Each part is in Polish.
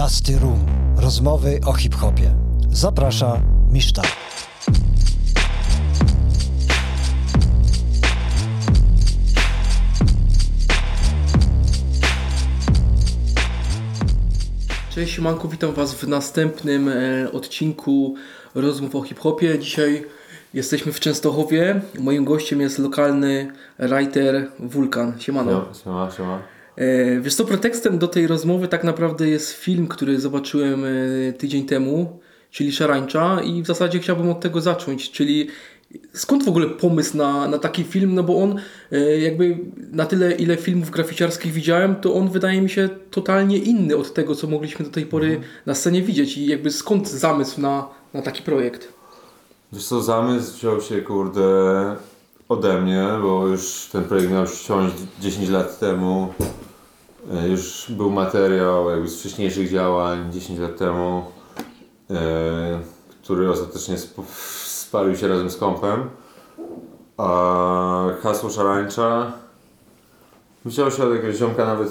Dusty Room. Rozmowy o hip-hopie. Zaprasza Miszta. Cześć Siemanko, witam Was w następnym e, odcinku rozmów o hip-hopie. Dzisiaj jesteśmy w Częstochowie. Moim gościem jest lokalny writer Wulkan. Siemano. No, siema, siema. E, wiesz co, pretekstem do tej rozmowy tak naprawdę jest film, który zobaczyłem e, tydzień temu, czyli Szarańcza i w zasadzie chciałbym od tego zacząć, czyli skąd w ogóle pomysł na, na taki film, no bo on e, jakby na tyle ile filmów graficiarskich widziałem, to on wydaje mi się totalnie inny od tego, co mogliśmy do tej pory na scenie widzieć i jakby skąd zamysł na, na taki projekt? Wiesz co, zamysł wziął się, kurde, ode mnie, bo już ten projekt miał ściąć 10 lat temu. E, Już był materiał jakby z wcześniejszych działań 10 lat temu, e, który ostatecznie sp- spalił się razem z kompem. A hasło szarańcza wzięło się od jakiegoś ziomka nawet,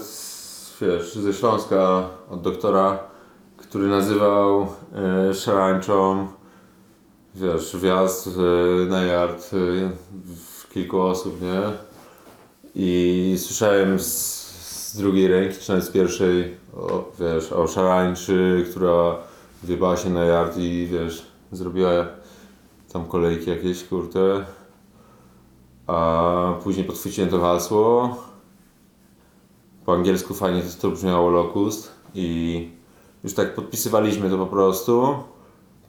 wiesz, ze Śląska, od doktora, który nazywał e, szarańczą wiesz, wjazd e, na yard w kilku osób, nie? I słyszałem z, z drugiej ręki, czy nawet z pierwszej, o, wiesz, o szarańczy, która wjebała się na yard i wiesz, zrobiła tam kolejki jakieś, kurde. A później podchwyciłem to hasło. Po angielsku fajnie to, to brzmiało Locust i już tak podpisywaliśmy to po prostu.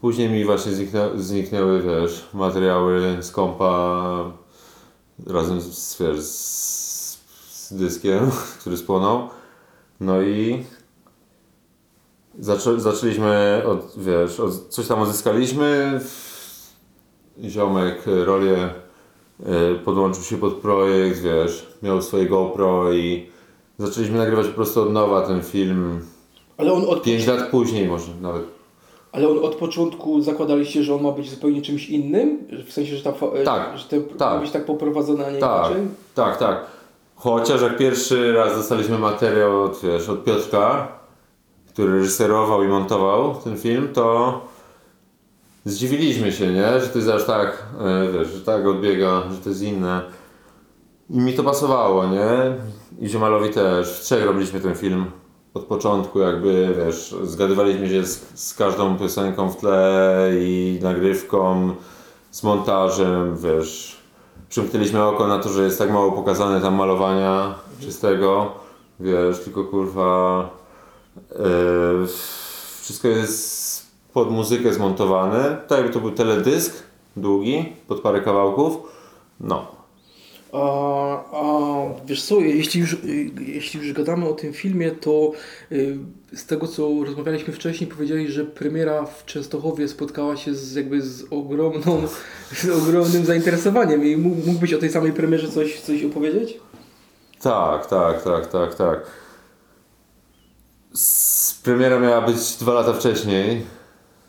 Później mi właśnie zniknę, zniknęły, wiesz, materiały z kompa razem z, wiesz, z, z dyskiem, który spłonął. No i zaczę, zaczęliśmy od, wiesz, od, coś tam odzyskaliśmy. Ziomek rolię e, podłączył się pod projekt, wiesz, miał swoje GoPro i zaczęliśmy nagrywać po prostu od nowa ten film. Ale on od, 5 lat później może nawet. ale on od początku zakładaliście, że on ma być zupełnie czymś innym? W sensie, że, ta, fa- Tak, że to ma tak. być tak poprowadzone, a nie Tak, inaczej? tak, tak. Chociaż jak pierwszy raz dostaliśmy materiał od, wiesz, od Piotrka, który reżyserował i montował ten film, to zdziwiliśmy się, nie? Że to jest aż tak, e, wiesz, że tak odbiega, że to jest inne. I mi to pasowało, nie? I Ziomalowi też. W trzech robiliśmy ten film od początku, jakby, wiesz, zgadywaliśmy się z, z każdą piosenką w tle i nagrywką, z montażem, wiesz. Przymknęliśmy oko na to, że jest tak mało pokazane tam malowania czystego, wiesz, tylko kurwa e, wszystko jest pod muzykę zmontowane, tak jakby to był teledysk długi, pod parę kawałków, no. A, a wiesz co, jeśli już, jeśli już gadamy o tym filmie, to y, z tego co rozmawialiśmy wcześniej, powiedzieli, że premiera w Częstochowie spotkała się z, jakby z, ogromną, z ogromnym zainteresowaniem. I mógł- mógłbyś o tej samej premierze coś, coś opowiedzieć? Tak, tak, tak, tak, tak. S- Premiera miała być dwa lata wcześniej.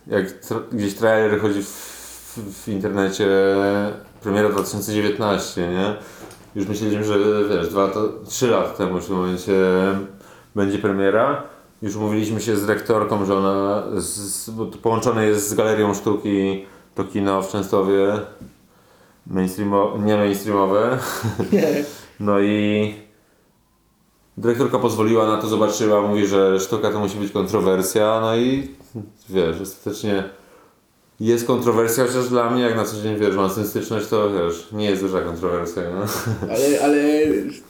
Jak tra- gdzieś trailer chodzi w, w, w internecie, premiera 2019, nie? Już myśleliśmy, że wiesz, dwa lata, trzy lata temu w tym momencie będzie premiera. Już umówiliśmy się z dyrektorką, że ona, z, bo to połączone jest z Galerią Sztuki, to kino w Częstowie, mainstreamo, nie mainstreamowe. No i dyrektorka pozwoliła na to, zobaczyła, mówi, że sztuka to musi być kontrowersja, no i wiesz, ostatecznie jest kontrowersja, chociaż dla mnie, jak na co dzień wiesz, mam styczność, to wiesz, nie jest duża kontrowersja, no. Ale, ale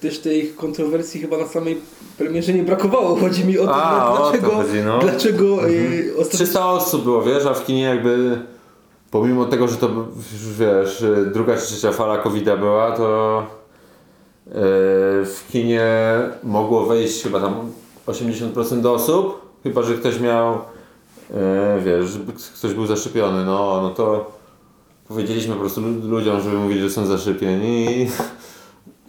też tej kontrowersji chyba na samej premierze nie brakowało. Chodzi mi o to, A, o to dlaczego, chodzi, no. dlaczego y, ostatecznie 300 osób było, wiesz, a w kinie jakby pomimo tego, że to wiesz, druga czy trzecia fala covid była, to yy, w kinie mogło wejść chyba tam 80% osób, chyba że ktoś miał, yy, wiesz, ktoś był zaszczepiony, no, no to powiedzieliśmy po prostu lu- ludziom, żeby mówili, że są zaszczepieni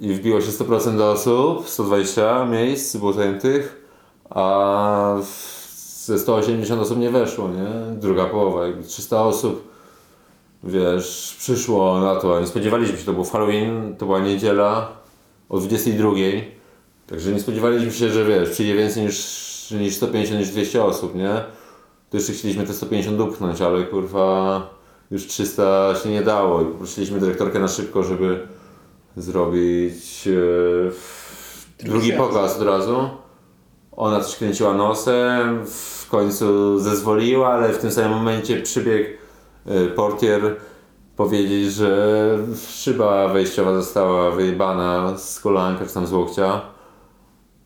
i, wbiło się 100% osób, 120 miejsc było zajętych, a ze 180 osób nie weszło, nie? Druga połowa, jakby 300 osób, wiesz, przyszło na to, nie spodziewaliśmy się, to było w Halloween, to była niedziela o 22, także nie spodziewaliśmy się, że wiesz, przyjdzie więcej niż niż 150, niż 200 osób, nie? To jeszcze chcieliśmy te 150 dupchnąć, ale kurwa już 300 się nie dało i poprosiliśmy dyrektorkę na szybko, żeby zrobić e, drugi pokaz od razu. Ona coś kręciła nosem, w końcu zezwoliła, ale w tym samym momencie przybiegł e, portier powiedzieć, że szyba wejściowa została wyjebana z kolanka czy tam z łokcia.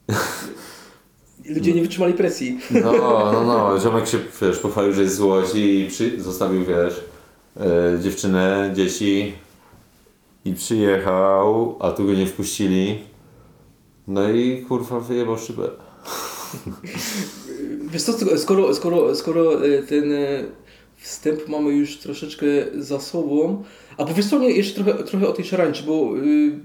Ludzie nie wytrzymali presji. No, no, no, ziomek się, wiesz, pochwalił, że jest z Łodzi i przy, zostawił, wiesz, e, dziewczynę, dzieci i przyjechał, a tu go nie wpuścili. No i kurwa wyjebał szybę. Wiesz co, skoro, skoro, skoro e, ten e, wstęp mamy już troszeczkę za sobą, a powiedz mnie jeszcze trochę, trochę o tej szarańczy, bo y,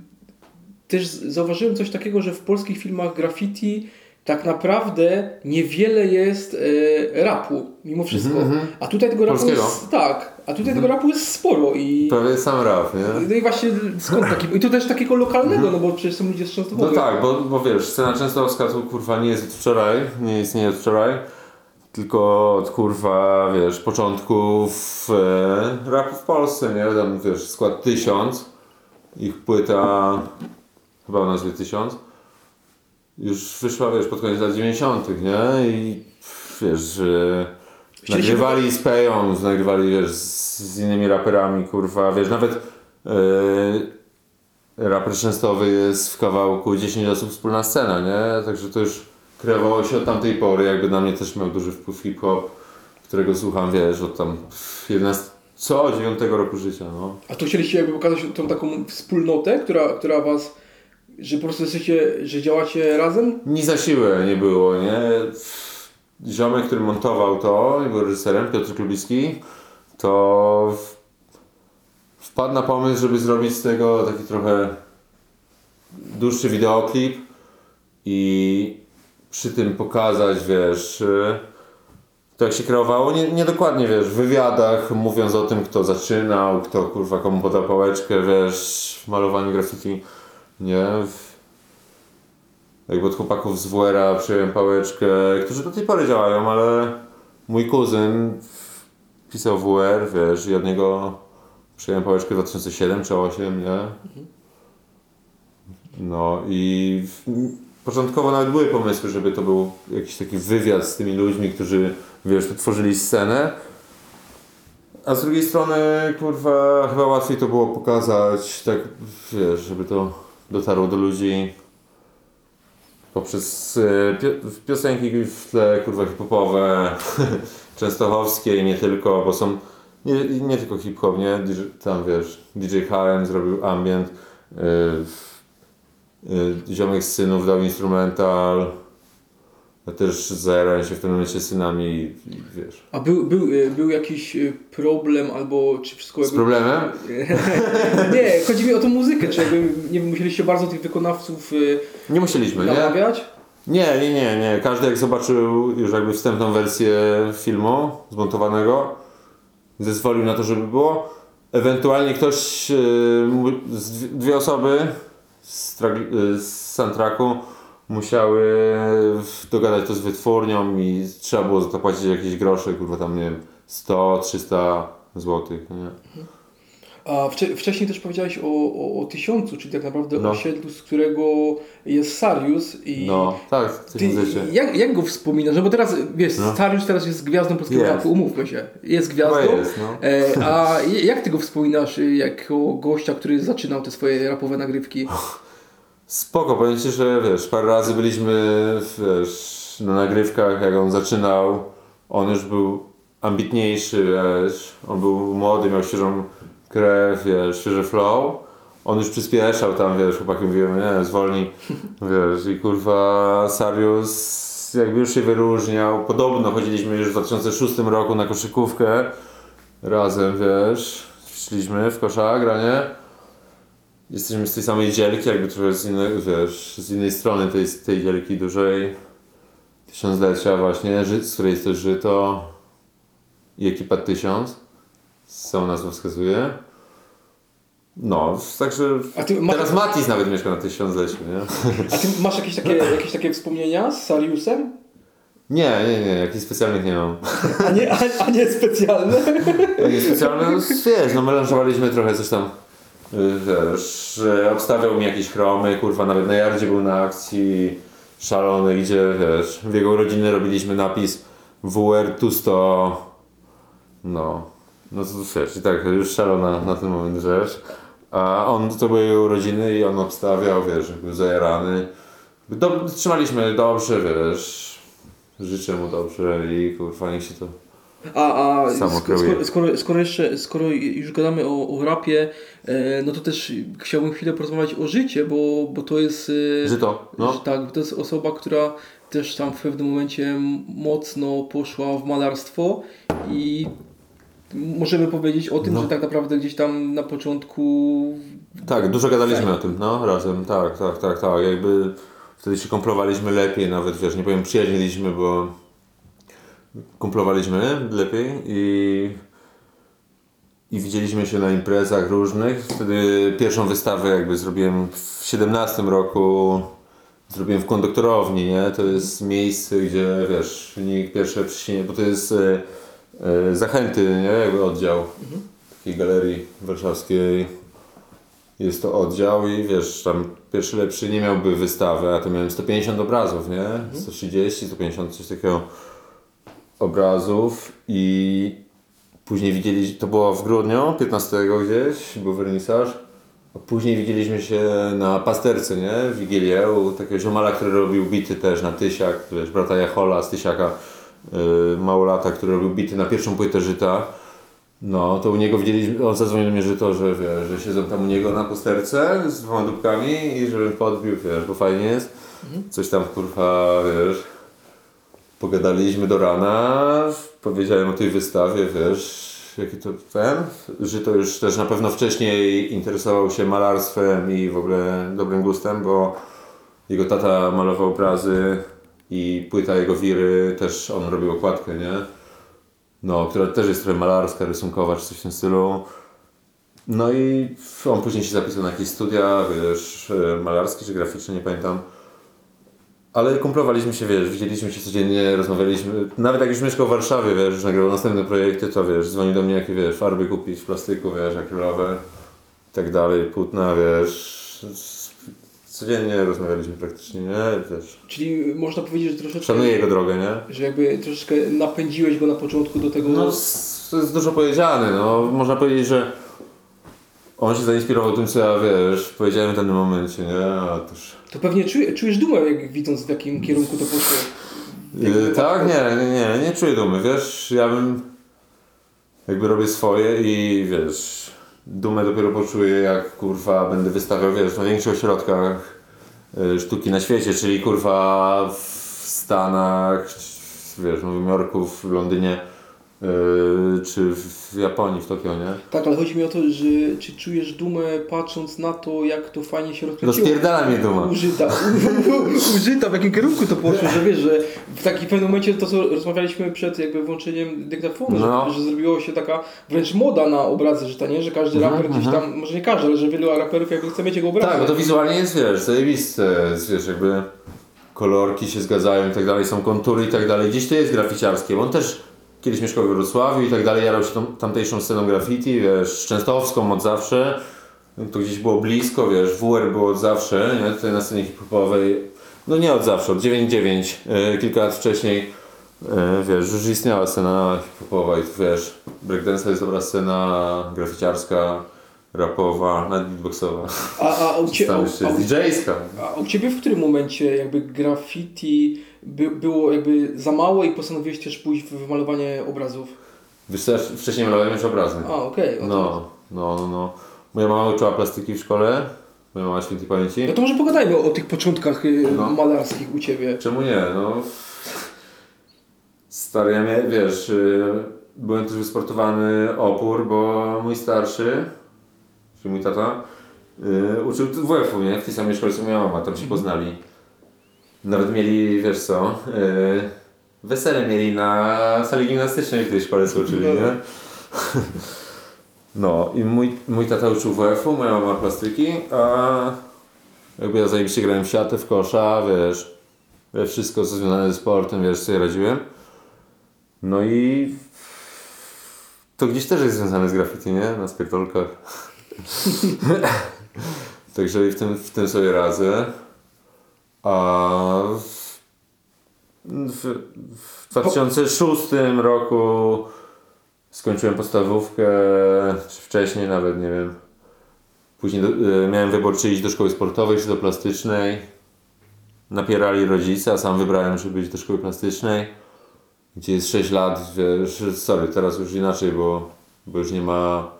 też zauważyłem coś takiego, że w polskich filmach graffiti tak naprawdę niewiele jest e, rapu, mimo wszystko. A tutaj tego rapu Polskiego? jest, tak, a tutaj tego rapu jest sporo i Prawie sam rap, nie? no i właśnie skąd taki, i to też takiego lokalnego, no bo przecież są ludzie z No Częstochowy. tak, bo, bo wiesz, scena częstochowska to kurwa nie jest od wczoraj, nie istnieje od wczoraj, tylko od kurwa, wiesz, początków e, rapu w Polsce, nie? Tam wiesz, skład tysiąc, ich płyta chyba o nazwie tysiąc, już wyszła, wiesz, pod koniec lat 90., nie? I wiesz, że nagrywali z Peją, nagrywali, wiesz, z, z innymi raperami, kurwa, wiesz, nawet e, Raper Częstowy jest w kawałku 10 osób wspólna scena, nie? Także to już kreowało się od tamtej pory, jakby na mnie też miał duży wpływ hip-hop, którego słucham, wiesz, od tam 11, co 9 roku życia, no. A tu chcieliście jakby pokazać tą taką wspólnotę, która, która was, że po prostu jesteście, że działacie razem? Ni za siłę nie było, nie? Ziomek, który montował to był reżyserem, Piotr Klubicki, to wpadł na pomysł, żeby zrobić z tego taki trochę dłuższy wideoklip i przy tym pokazać, wiesz, y, to jak się kreowało, nie, nie dokładnie, wiesz, w wywiadach mówiąc o tym, kto zaczynał, kto kurwa komu podał pałeczkę, wiesz, w malowaniu graffiti, nie? Jakby od chłopaków z WR-a przyjąłem pałeczkę, którzy do tej pory działają, ale mój kuzyn pisał WR, wiesz, i od niego przyjąłem pałeczkę w 2007 czy 2008, nie? No i początkowo nawet były pomysły, żeby to był jakiś taki wywiad z tymi ludźmi, którzy, wiesz, tworzyli scenę. A z drugiej strony, kurwa, chyba łatwiej to było pokazać, tak, wiesz, żeby to dotarło do ludzi poprzez e, pio- piosenki w tle, kurwa, hip-hopowe, częstochowskie i nie tylko, bo są nie, nie tylko hip-hop, nie? Tam wiesz, DJ HM zrobił ambient, yy, yy, ziomek z synów dał instrumental, też zajarałem się w tym momencie synami i, i wiesz. A był, był, e, był jakiś e, problem albo czy wszystko Z problemem? nie, chodzi mi o tą muzykę, czy jakby nie musieliście bardzo tych wykonawców e, Nie musieliśmy, nie? namawiać? Nie, nie, nie, nie. Każdy jak zobaczył już jakby wstępną wersję filmu zmontowanego, zezwolił na to, żeby było. Ewentualnie ktoś, dwie- osoby z, z soundtracku musiały dogadać to z wytwórnią i trzeba było za to płacić jakieś grosze, kurwa tam nie wiem, 100, 300 złotych, nie? A wcze, wcześniej też powiedziałeś o, o, o tysiącu, czyli tak naprawdę No. osiedlu, z którego jest Sarius i... No, tak, Ty, jak, jak go wspominasz? No bo teraz, wiesz, No. Sarius teraz jest gwiazdą polskiego Jest. rapu, umówmy się. Jest gwiazdą. Jest, no. E, a jak ty go wspominasz y, jako gościa, który zaczynał te swoje rapowe nagrywki? Spoko, powiem Ci, że wiesz, parę razy byliśmy wiesz, na nagrywkach, jak on zaczynał, on już był ambitniejszy, wiesz, on był młody, miał świeżą krew, wiesz, świeży flow, on już przyspieszał tam, wiesz, chłopaki mówiły, nie, zwolnij, wiesz, i kurwa Sarius jakby już się wyróżniał, podobno chodziliśmy już w 2006 roku na koszykówkę, razem, wiesz, szliśmy w kosza, granie, Jesteśmy z tej samej dzielki, jakby trochę z innej, wiesz, z innej strony tej, tej dzielki dużej tysiąclecia właśnie, z której jest też Żyto i ekipa Tysiąc, całą nazwę wskazuje. No, także A ty masz- teraz Matis nawet mieszka na tysiącleciu, nie? A ty masz jakieś takie, jakieś takie wspomnienia z Sariusem? Nie, nie, nie, jakichś specjalnych nie mam. A nie, a, a nie specjalne? Jakieś specjalne, no wiesz, no melanżowaliśmy trochę coś tam, wiesz, że obstawiał mi jakieś chromy, kurwa, nawet na Jardzie był na akcji szalony, gdzie, wiesz, w jego urodziny robiliśmy napis WR Tusto, no, no to wiesz, i tak już szalona na ten moment rzecz, a on, to były jego urodziny i on obstawiał, wiesz, był zajarany, Do, trzymaliśmy dobrze, wiesz, życzę mu dobrze i kurwa, niech się to A, a skoro, skoro, skoro jeszcze, skoro już gadamy o, o rapie, e, no to też chciałbym chwilę porozmawiać o życie, bo, bo to jest... e, Żyto, no. że Tak, to jest osoba, która też tam w pewnym momencie mocno poszła w malarstwo i możemy powiedzieć o tym, No. że tak naprawdę gdzieś tam na początku Tak, dużo gadaliśmy Tak. o tym, no, razem, tak, tak, tak, tak, jakby wtedy się kumplowaliśmy lepiej, nawet, wiesz, nie powiem przyjaźniliśmy, bo kumplowaliśmy lepiej i i widzieliśmy się na imprezach różnych. Wtedy pierwszą wystawę jakby zrobiłem w 17 roku, zrobiłem w konduktorowni, nie? To jest miejsce, gdzie, wiesz, nikt pierwsze przysięgnie, bo to jest e, e, Zachęty, nie? Jakby oddział takiej galerii warszawskiej. Jest to oddział i wiesz, tam pierwszy lepszy nie miałby wystawy, a to miałem 150 obrazów, nie? 130, 150, coś takiego obrazów i później widzieli, to było w grudniu, 15 gdzieś, był wernisaż. A później widzieliśmy się na pasterce, nie? W Wigilię u takiego ziomala, który robił bity też na Tysiak, wiesz, brata Jachola z Tysiaka, yy, małolata, który robił bity na pierwszą płytę Żyta. No, to u niego widzieliśmy, on zadzwonił do mnie, że to, że wiesz, że siedzą tam u niego na posterce z dwoma dupkami i żebym podbił, wiesz, bo fajnie jest. Coś tam kurwa, wiesz, pogadaliśmy do rana, powiedziałem o tej wystawie, wiesz, jaki to ten, że to już też na pewno wcześniej interesował się malarstwem i w ogóle dobrym gustem, bo jego tata malował obrazy i płyta jego wiry, też on robił okładkę, nie? No, która też jest trochę malarska, rysunkowa, czy coś w tym stylu. No i on później się zapisał na jakieś studia, wiesz, malarskie czy graficzne, nie pamiętam. Ale kumplowaliśmy się, wiesz, widzieliśmy się codziennie, rozmawialiśmy. Nawet jak już mieszkał w Warszawie, wiesz, już nagrywał następne projekty, to wiesz, dzwonił do mnie, jakie wiesz, farby kupić w plastyku, wiesz, akrylowe i tak dalej, płótna, wiesz. Codziennie rozmawialiśmy praktycznie, nie? Wiesz. Czyli można powiedzieć, że troszeczkę, Szanuję jego drogę, nie? że jakby troszeczkę napędziłeś go na początku do tego. No, to jest dużo powiedziane, no. Można powiedzieć, że on się zainspirował tym, co ja, wiesz, powiedziałem w danym momencie, nie? A toż... To pewnie czujesz, czujesz dumę, jak widząc w jakim kierunku to poszło. Yy, tak? Nie, nie, nie, nie czuję dumy, wiesz, ja bym jakby robię swoje i wiesz, dumę dopiero poczuję jak kurwa będę wystawiał, wiesz, w największych ośrodkach y, sztuki na świecie, czyli kurwa w Stanach, wiesz, w Nowym Jorku, w Londynie czy w Japonii, w Tokio, nie? Tak, ale chodzi mi o to, że czy czujesz dumę patrząc na to, jak to fajnie się rozkręciło. Rozpierdala mnie duma. Użyta. Użyta, w jakim kierunku to poszło, że wiesz, że w takim pewnym momencie to, co rozmawialiśmy przed jakby włączeniem dyktafonu, No. że, że zrobiło się taka wręcz moda na obrazy żyta, nie? Że każdy raper gdzieś tam, może nie każdy, ale że wielu raperów jakby chce mieć jego obrazy. Tak, bo to wizualnie jest, wiesz, zajebiste, jest, wiesz, jakby kolorki się zgadzają i tak dalej, są kontury i tak dalej. Gdzieś to jest graficiarskie, bo on też kiedyś mieszkał we Wrocławiu i tak dalej, jarał się tą, tamtejszą sceną graffiti, wiesz, częstochowską od zawsze. To gdzieś było blisko, wiesz, WR było od zawsze, nie? Tutaj na scenie hip-hopowej, no nie od zawsze, od 9-9, e, kilka lat wcześniej, e, wiesz, już istniała scena hip-hopowa i wiesz, breakdance jest dobra scena graficiarska, rapowa, nawet beatboxowa. A, a, u cie, a, a, DJ-ska. a u Ciebie w którym momencie jakby graffiti by, było jakby za mało i postanowiłeś też pójść w, malowanie obrazów? Wiesz co, ja wcześniej malowałem już obrazy. A, okej. o to- No, no, no, no. Moja mama uczyła plastyki w szkole. Moja mama świętej pamięci. No to może pogadajmy o, o tych początkach y, No. malarskich u Ciebie. Czemu nie? No. Stary, ja mia- wiesz, y, byłem też wysportowany opór, bo mój starszy, czyli mój tata, y, uczył w WF-u, nie? W tej samej szkole co moja mama, tam się poznali. Nawet mieli, wiesz co, y, wesele mieli na sali gimnastycznej w tej szkole, co uczyli, nie? No i mój, mój tata uczył WF-u, moja mama plastyki, a jakby ja zajebiście grałem w siatę, w kosza, wiesz, wiesz, wszystko co związane ze sportem, wiesz, sobie radziłem. No i to gdzieś też jest związane z graffiti, nie? Na spierdolkach. Także i w tym, w tym sobie radzę. A w, w, w 2006 roku skończyłem podstawówkę, czy wcześniej nawet, nie wiem. Później do, y, miałem wybór, czy iść do szkoły sportowej, czy do plastycznej. Napierali rodzice, a sam wybrałem, żeby iść do szkoły plastycznej. Gdzie jest 6 lat, wiesz, sorry, teraz już inaczej, bo, bo już nie ma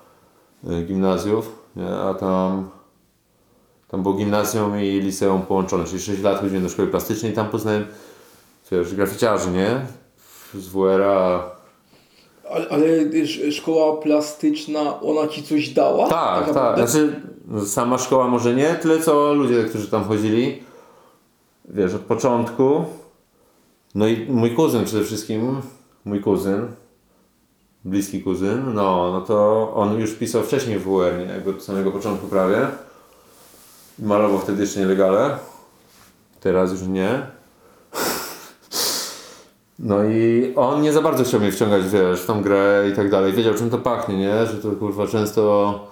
y, gimnazjów, nie? a tam, tam było gimnazjum i liceum połączone, czyli 6 lat chodziłem do szkoły plastycznej i tam poznałem, wiesz, graficiarzy, nie? Z WR-a, Ale, ale sz- szkoła plastyczna, ona ci coś dała? Tak, tak. naprawdę? Znaczy, sama szkoła może nie, tyle co ludzie, którzy tam chodzili. Wiesz, od początku. No i mój kuzyn przede wszystkim, mój kuzyn, bliski kuzyn, no, no to on już pisał wcześniej w WR, nie? Jakby od samego początku prawie. Malował wtedy jeszcze nielegalnie. Teraz już nie. No i on nie za bardzo chciał mnie wciągać, wiesz, w tą grę i tak dalej. Wiedział czym to pachnie, nie? Że to kurwa często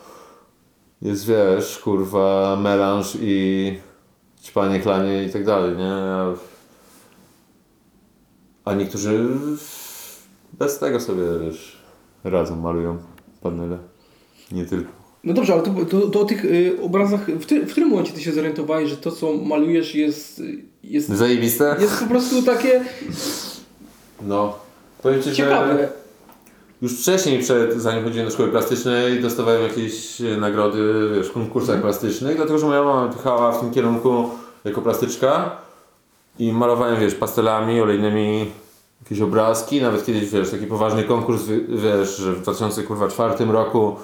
jest, wiesz, kurwa, melanż i ćpanie, klanie i tak dalej, nie? A, a niektórzy bez tego sobie, wiesz, radzą, malują panele. Nie tylko. No dobrze, ale to, to, to o tych y, obrazach, w, ty, w którym momencie ty się zorientowałeś, że to co malujesz jest, jest, Zajebiste? jest po prostu takie No. Powiem Ci, że ciekawe. już wcześniej, przed, zanim chodziłem do szkoły plastycznej, dostawałem jakieś e, nagrody wiesz, w konkursach plastycznych, dlatego że moja mama pychała w tym kierunku jako plastyczka i malowałem, wiesz, pastelami, olejnymi jakieś obrazki, nawet kiedyś, wiesz, taki poważny konkurs, wiesz, że w 2004 roku,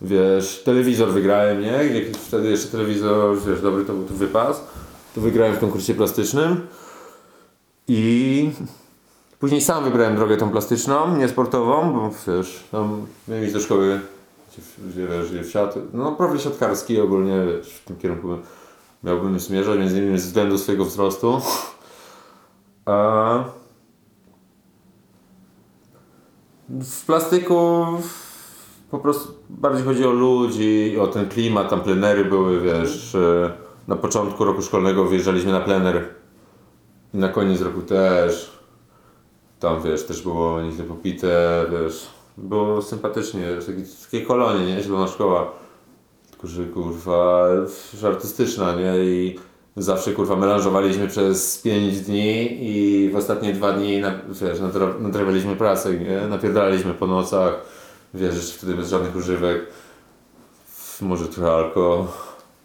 wiesz, telewizor wygrałem, nie? Jakiś Wtedy jeszcze telewizor, wiesz, dobry to był to wypas. To wygrałem w konkursie plastycznym i Później sam wybrałem drogę tą plastyczną, nie sportową, bo wiesz, tam miałem iść do szkoły, gdzie, wiesz, gdzie siat, no profil siatkarski ogólnie, wiesz, w tym kierunku miałbym zmierzać, między innymi ze względu swojego wzrostu. A w plastyku po prostu bardziej chodzi o ludzi, o ten klimat, tam plenery były, wiesz, na początku roku szkolnego wyjeżdżaliśmy na plener i na koniec roku też. Tam wiesz, też było nieźle popite, wiesz, było sympatycznie, wiesz, takie, kolonie, nie? Zielona szkoła. Tylko, że kurwa, artystyczna, nie? I zawsze kurwa melanżowaliśmy przez 5 dni i w ostatnie dwa dni, na, wiesz, nadra- nadrabialiśmy pracę, nie? Napierdalaliśmy po nocach, wiesz, jeszcze wtedy bez żadnych używek. Może trochę alko.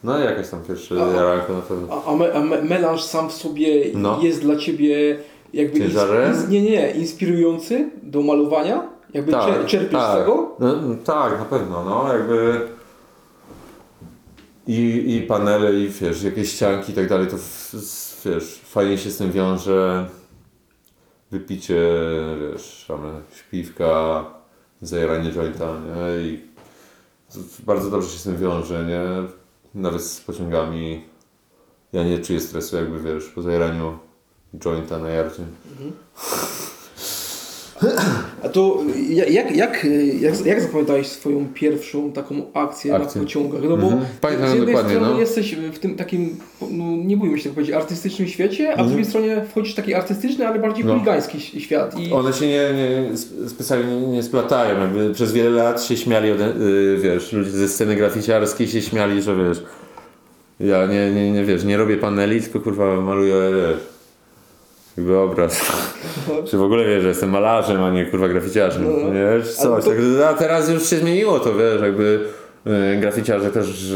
No i jakaś tam pierwsze jaranko na pewno. A, a, me, a me, melanż sam w sobie No. jest dla ciebie jakby ins, Ciężarem? ins, nie, nie, inspirujący do malowania? Jakby czer, czerpiesz tak. z tego? No, no, tak, na pewno, no jakby i, i panele, i wiesz, jakieś ścianki i tak dalej, to wiesz, fajnie się z tym wiąże wypicie, wiesz, tam śpiwka, zajaranie jointa, nie, i bardzo dobrze się z tym wiąże, nie, nawet z pociągami, ja nie czuję stresu jakby, wiesz, po zajaraniu jointa na jarcie. A to ja- jak, jak, jak, jak zapamiętałeś swoją pierwszą taką akcję, Akcję. na pociągach? No bo Mhm. Pamiętam z jednej strony no. jesteś w tym takim, no, nie bójmy się tak powiedzieć, artystycznym świecie, a z drugiej strony wchodzisz w taki artystyczny, ale bardziej Mhm. No. chuligański świat. I One się nie, nie sp- specjalnie nie, splatają. Jakby przez wiele lat się śmiali, ode, y, wiesz, ludzie ze sceny graficiarskiej się śmiali, że wiesz, ja nie, nie, nie wiesz, nie robię paneli, tylko kurwa maluję, wiesz, jakby obraz. Czy w ogóle wiesz, że jestem malarzem, a nie kurwa graficiarzem, No. Czy Ale coś. to- Tak, a teraz już się zmieniło to, wiesz, jakby y, graficiarze też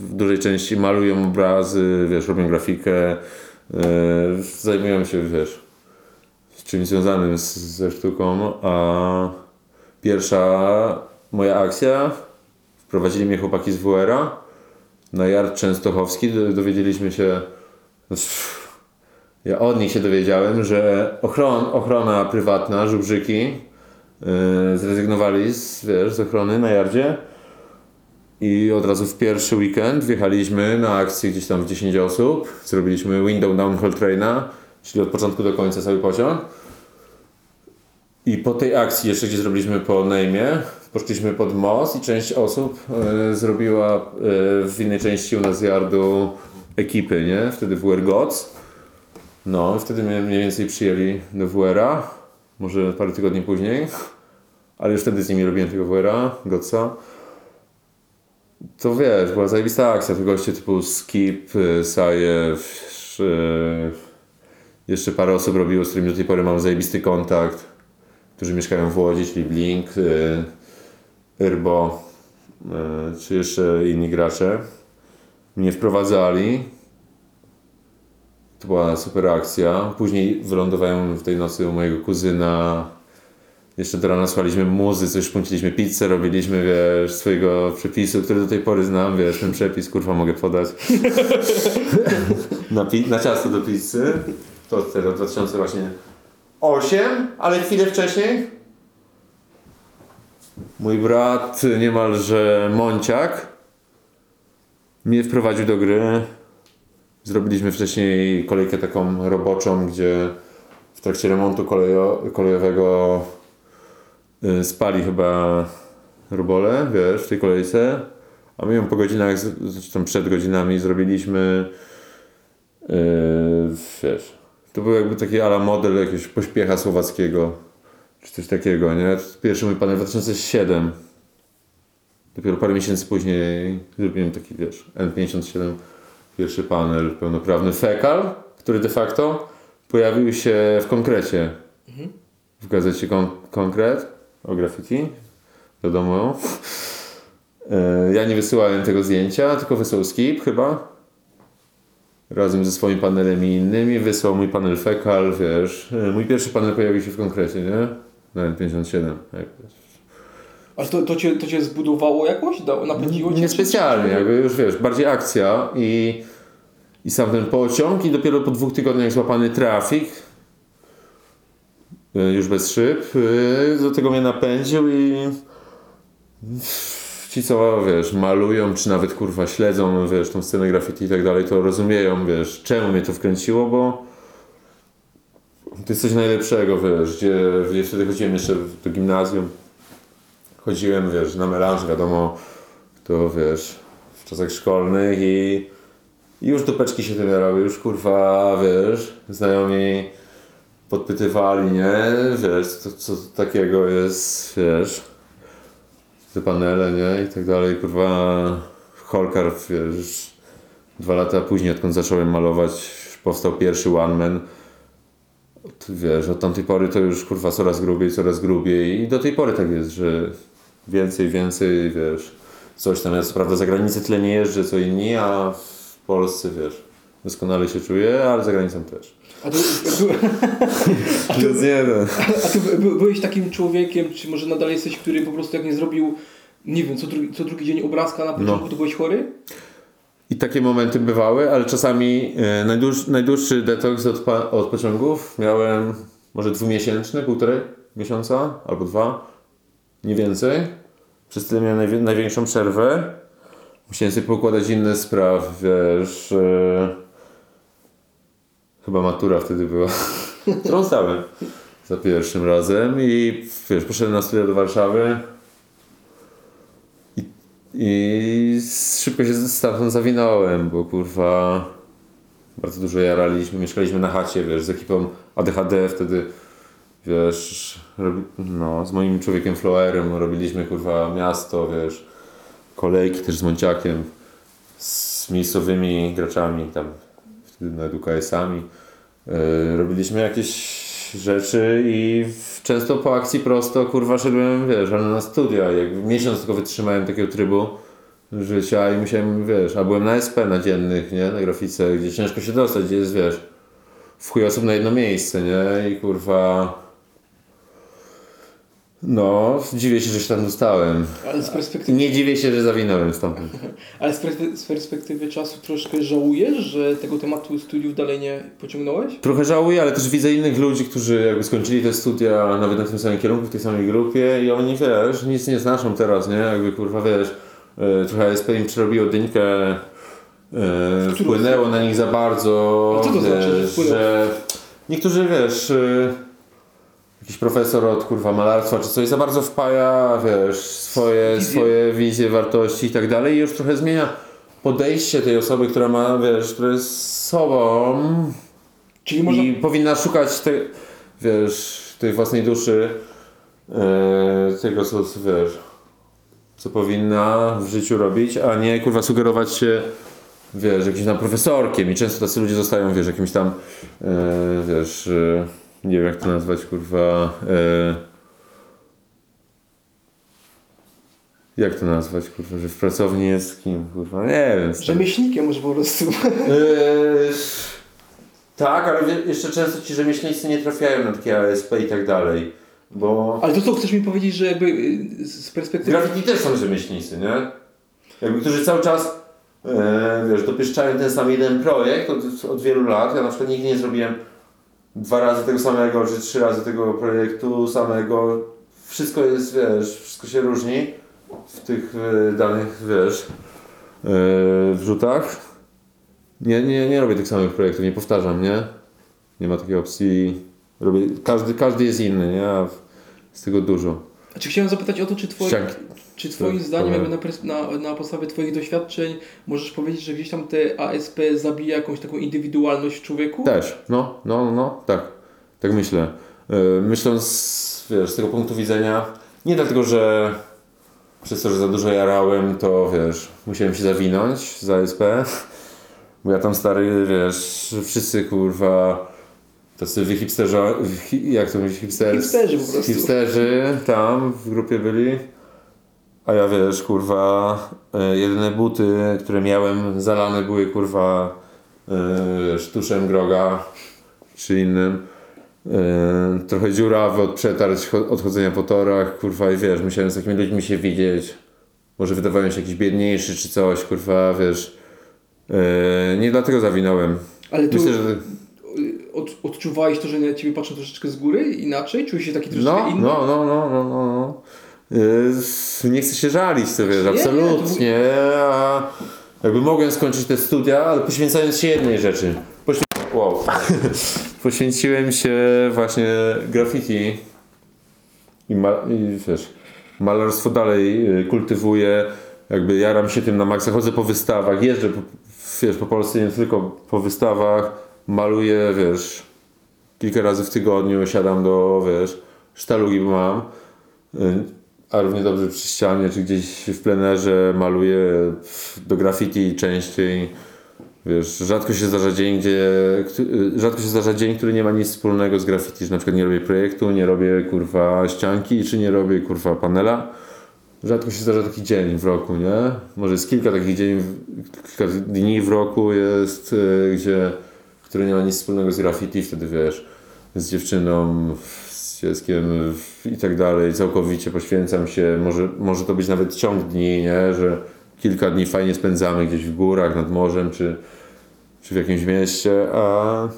w dużej części malują obrazy, wiesz, robią grafikę, y, zajmują się, wiesz, czymś związanym z, ze sztuką, a pierwsza moja akcja, wprowadzili mnie chłopaki z WR-a na Yard Częstochowski, do- dowiedzieliśmy się, ja od nich się dowiedziałem, że ochron, ochrona prywatna, żubrzyki, yy, zrezygnowali z, wiesz, z ochrony na Yardzie i od razu w pierwszy weekend wjechaliśmy na akcję gdzieś tam w 10 osób, zrobiliśmy window downhill traina czyli od początku do końca cały pociąg. I po tej akcji jeszcze, gdzie zrobiliśmy po Nejmie, poszliśmy pod most i część osób e, zrobiła e, w innej części u nas yardu ekipy, nie? Wtedy WR Gods. No, wtedy mnie mniej więcej przyjęli do WR-a, może parę tygodni później, ale już wtedy z nimi robiłem tego WR-a. To wiesz, była zajebista akcja, to goście typu Skip, y, Sajew, jeszcze parę osób robiło, z którymi do tej pory mam zajebisty kontakt, którzy mieszkają w Łodzi, czyli Blink, y, Irbo, y, czy jeszcze inni gracze. Mnie wprowadzali. To była super akcja. Później wylądowałem w tej nocy u mojego kuzyna. Jeszcze do rana słuchaliśmy muzy, coś szpunciliśmy pizzę, robiliśmy, wiesz, swojego przepisu, który do tej pory znam, wiesz, ten przepis, kurwa, mogę podać. na, pi- na ciasto do pizzy. To teraz 2008, ale chwilę wcześniej mój brat, niemalże Monciak, mnie wprowadził do gry. Zrobiliśmy wcześniej kolejkę taką roboczą, gdzie w trakcie remontu kolejo, kolejowego y, spali chyba robole, wiesz, w tej kolejce. A my ją po godzinach, z- tam przed godzinami zrobiliśmy, yy, wiesz, to był jakby taki ala model jakiegoś pośpiecha słowackiego, czy coś takiego, nie? Pierwszy mój panel 2007. Dopiero parę miesięcy później zrobiłem taki, wiesz, N57, pierwszy panel pełnoprawny Fekal, który de facto pojawił się w konkrecie. W gazecie kon- Konkret o graffiti. Wiadomo. E, Ja nie wysyłałem tego zdjęcia, tylko wysłał Skip chyba. Razem ze swoim panelem i innymi. Wysłał mój panel Fekal, wiesz. E, Mój pierwszy panel pojawił się w konkrecie, nie? Na N57. Jak Ale to, to, cię, to cię zbudowało jakoś? Napędziło cię? Niespecjalnie, jakby już wiesz, bardziej akcja i, i sam ten pociąg i dopiero po dwóch tygodniach złapany trafik, y, już bez szyb, y, do tego mnie napędził i ci co, wiesz, malują, czy nawet kurwa śledzą, wiesz, tą scenę graffiti i tak dalej, to rozumieją, wiesz, czemu mnie to wkręciło, bo to jest coś najlepszego, wiesz, gdzie, gdzie wtedy chodziłem jeszcze do gimnazjum, chodziłem, wiesz, na melanż, wiadomo, to wiesz, w czasach szkolnych i, już dupeczki się wybierały, już kurwa, wiesz, znajomi podpytywali, nie, wiesz, co, co takiego jest, wiesz, te panele, nie, i tak dalej, kurwa, Holkar, wiesz, dwa lata później, odkąd zacząłem malować, powstał pierwszy One Man, wiesz, od tamtej pory to już kurwa coraz grubiej, coraz grubiej i do tej pory tak jest, że więcej, więcej, wiesz, coś tam. Ja co prawda za granicę tyle nie jeżdżę, co inni, a w Polsce, wiesz, doskonale się czuję, ale za granicą też. A ty, no. a ty by, by, byłeś takim człowiekiem, czy może nadal jesteś, który po prostu jak nie zrobił, nie wiem, co drugi, co drugi dzień obrazka na początku, to byłeś chory? I takie momenty bywały, ale czasami e, najdłuż, najdłuższy detoks od, od pociągów miałem może dwumiesięczny, półtorej miesiąca albo dwa, nie więcej. Przez tyle miałem najwi- największą przerwę. Musiałem sobie poukładać inne sprawy, wiesz. E, chyba matura wtedy była, którą zdałem za pierwszym razem i wiesz, poszedłem na studia do Warszawy. I szybko się stamtąd zawinąłem, bo kurwa bardzo dużo jaraliśmy, mieszkaliśmy na chacie, wiesz, z ekipą ADHD wtedy, wiesz, no, z moim człowiekiem Floerem robiliśmy kurwa miasto, wiesz, kolejki też z Monciakiem, z miejscowymi graczami tam, wtedy na UKS-ami. Yy, robiliśmy jakieś rzeczy i w- często po akcji prosto kurwa szedłem, wiesz, ale na studia. Jak miesiąc tylko wytrzymałem takiego trybu życia i musiałem, wiesz, a byłem na SP na dziennych, nie, na grafice, gdzie ciężko się dostać, gdzie jest, wiesz, w chuj osób na jedno miejsce, nie, i kurwa no, dziwię się, że się tam dostałem. Ale z perspektywy, Nie dziwię się, że zawinąłem stamtąd. ale z, perspe- z perspektywy czasu troszkę żałujesz, że tego tematu studiów dalej nie pociągnąłeś? Trochę żałuję, ale też widzę innych ludzi, którzy jakby skończyli te studia nawet na tym samym kierunku, w tej samej grupie i oni, wiesz, nic nie znaczą teraz, nie? Jakby, kurwa, wiesz, e, trochę SP im przerobiło dynkę, e, wpłynęło na nich za bardzo, A co to znaczy, że że niektórzy wiesz, y, jakiś profesor od kurwa malarstwa czy coś za bardzo wpaja, wiesz, swoje, Wizje. swoje wizje, wartości i tak dalej i już trochę zmienia podejście tej osoby, która ma, wiesz, która jest sobą Czyli i powinna szukać tej, wiesz, tej własnej duszy, e, tego co, wiesz, co powinna w życiu robić, a nie kurwa sugerować się, wiesz, jakimś tam profesorkiem i często tacy ludzie zostają, wiesz, jakimś tam, e, wiesz, e, nie wiem jak to nazwać, kurwa, e, jak to nazwać, kurwa, że w pracowni jest kim, kurwa, nie wiem. Rzemieślnikiem może po prostu. Yy, tak, ale jeszcze często ci rzemieślnicy nie trafiają na takie ASP i tak dalej. Bo Ale to co, chcesz mi powiedzieć, że jakby y, z perspektywy... graffiti też są rzemieślnicy, nie? Jakby, którzy cały czas e, wiesz, dopieszczają ten sam jeden projekt od, od wielu lat. Ja na przykład nigdy nie zrobiłem dwa razy tego samego, czy trzy razy tego projektu samego. Wszystko jest, wiesz, wszystko się różni w tych e, danych, wiesz, e, wrzutach. Nie, nie, nie robię tych samych projektów, nie powtarzam, nie? Nie ma takiej opcji. Robię, każdy, każdy jest inny, nie? A z tego dużo. Czy chciałem zapytać o to, czy, Ścianki. czy twoim Tak, zdaniem, jakby na, pers- na, na podstawie twoich doświadczeń, możesz powiedzieć, że gdzieś tam te ASP zabija jakąś taką indywidualność w człowieku? Też, no, no, no, tak. Tak myślę. Yy, Myśląc, wiesz, z tego punktu widzenia, nie dlatego, że przez to, że za dużo jarałem, to wiesz, musiałem się zawinąć za ASP. Bo ja tam stary, wiesz, wszyscy kurwa, tacy wy hipsterzy, hi- jak to mówić, hipster, Hipsterzy po prostu. Hipsterzy tam w grupie byli. A ja wiesz, kurwa, e, jedyne buty, które miałem zalane były kurwa wiesz, tuszem groga czy innym. E, trochę dziurawy od przetarć, cho- od chodzenia po torach, kurwa i wiesz, musiałem z takimi ludźmi się widzieć. Może wydawałem się jakiś biedniejszy czy coś, kurwa, wiesz. E, nie dlatego zawinąłem. Ale tu Myślę, że od, odczuwałeś to, że na ciebie patrzą troszeczkę z góry inaczej? Czułeś się taki troszeczkę No, inny? no, no, no, no, no, no. Yy, nie chcę się żalić, to wiesz, Nie, nie, absolutnie. A jakby mogłem skończyć te studia, ale poświęcając się jednej rzeczy. Poświę... Wow. Poświęciłem się właśnie graffiti i, ma... i wiesz, malarstwo dalej yy, kultywuję. Jakby jaram się tym na maksa, chodzę po wystawach, jeżdżę po, wiesz, po Polsce nie tylko po wystawach, maluję, wiesz, kilka razy w tygodniu siadam do, wiesz, sztalugi mam, y, a równie dobrze przy ścianie, czy gdzieś w plenerze maluję do graffiti częściej. Wiesz, rzadko się zdarza dzień, gdzie, y, rzadko się zdarza dzień, który nie ma nic wspólnego z graffiti, że na przykład nie robię projektu, nie robię kurwa ścianki, czy nie robię kurwa panela. Rzadko się zdarza taki dzień w roku, nie? Może jest kilka takich dzień, kilka dni w roku jest, y, gdzie, które nie ma nic wspólnego z graffiti, wtedy wiesz, z dziewczyną, z dzieckiem i tak dalej, całkowicie poświęcam się, może, może to być nawet ciąg dni, nie? Że kilka dni fajnie spędzamy gdzieś w górach, nad morzem, czy, czy w jakimś mieście, a,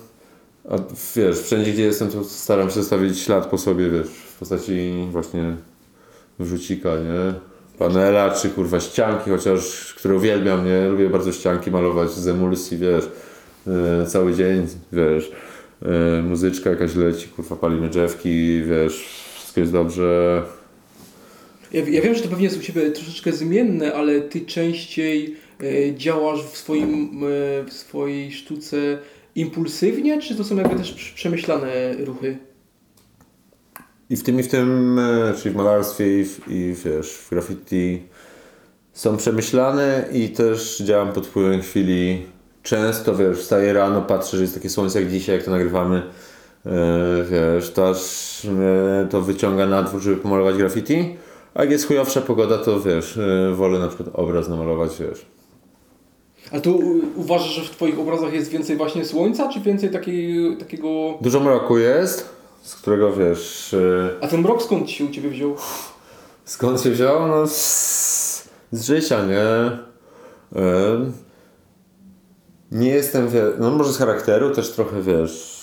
a wiesz, wszędzie gdzie jestem, to staram się zostawić ślad po sobie, wiesz, w postaci właśnie wrzucika, nie? Panela, czy kurwa ścianki, chociaż, które uwielbiam, nie? Lubię bardzo ścianki malować z emulsji, wiesz, cały dzień, wiesz, e, muzyczka jakaś leci, kurwa, palimy drzewki, wiesz, wszystko jest dobrze. Ja, ja wiem, że to pewnie jest u Ciebie troszeczkę zmienne, ale Ty częściej e, działasz w, swoim, e, w swojej sztuce impulsywnie, czy to są jakby też przemyślane ruchy? I w tym, i w tym, e, czyli w malarstwie, i, w, i wiesz, w graffiti są przemyślane i też działam pod wpływem chwili. Często, wiesz, wstaję rano, patrzę, że jest takie słońce jak dzisiaj, jak to nagrywamy, e, wiesz, to aż mnie to wyciąga na dwór, żeby pomalować graffiti. A jak jest chujowsza pogoda, to wiesz, e, wolę na przykład obraz namalować, wiesz. A tu uważasz, że w Twoich obrazach jest więcej właśnie słońca, czy więcej takiej, takiego... Dużo mroku jest, z którego wiesz... e, A ten mrok skąd się u Ciebie wziął? Skąd się wziął? No z, z życia, nie? Em, nie jestem, no może z charakteru też trochę, wiesz,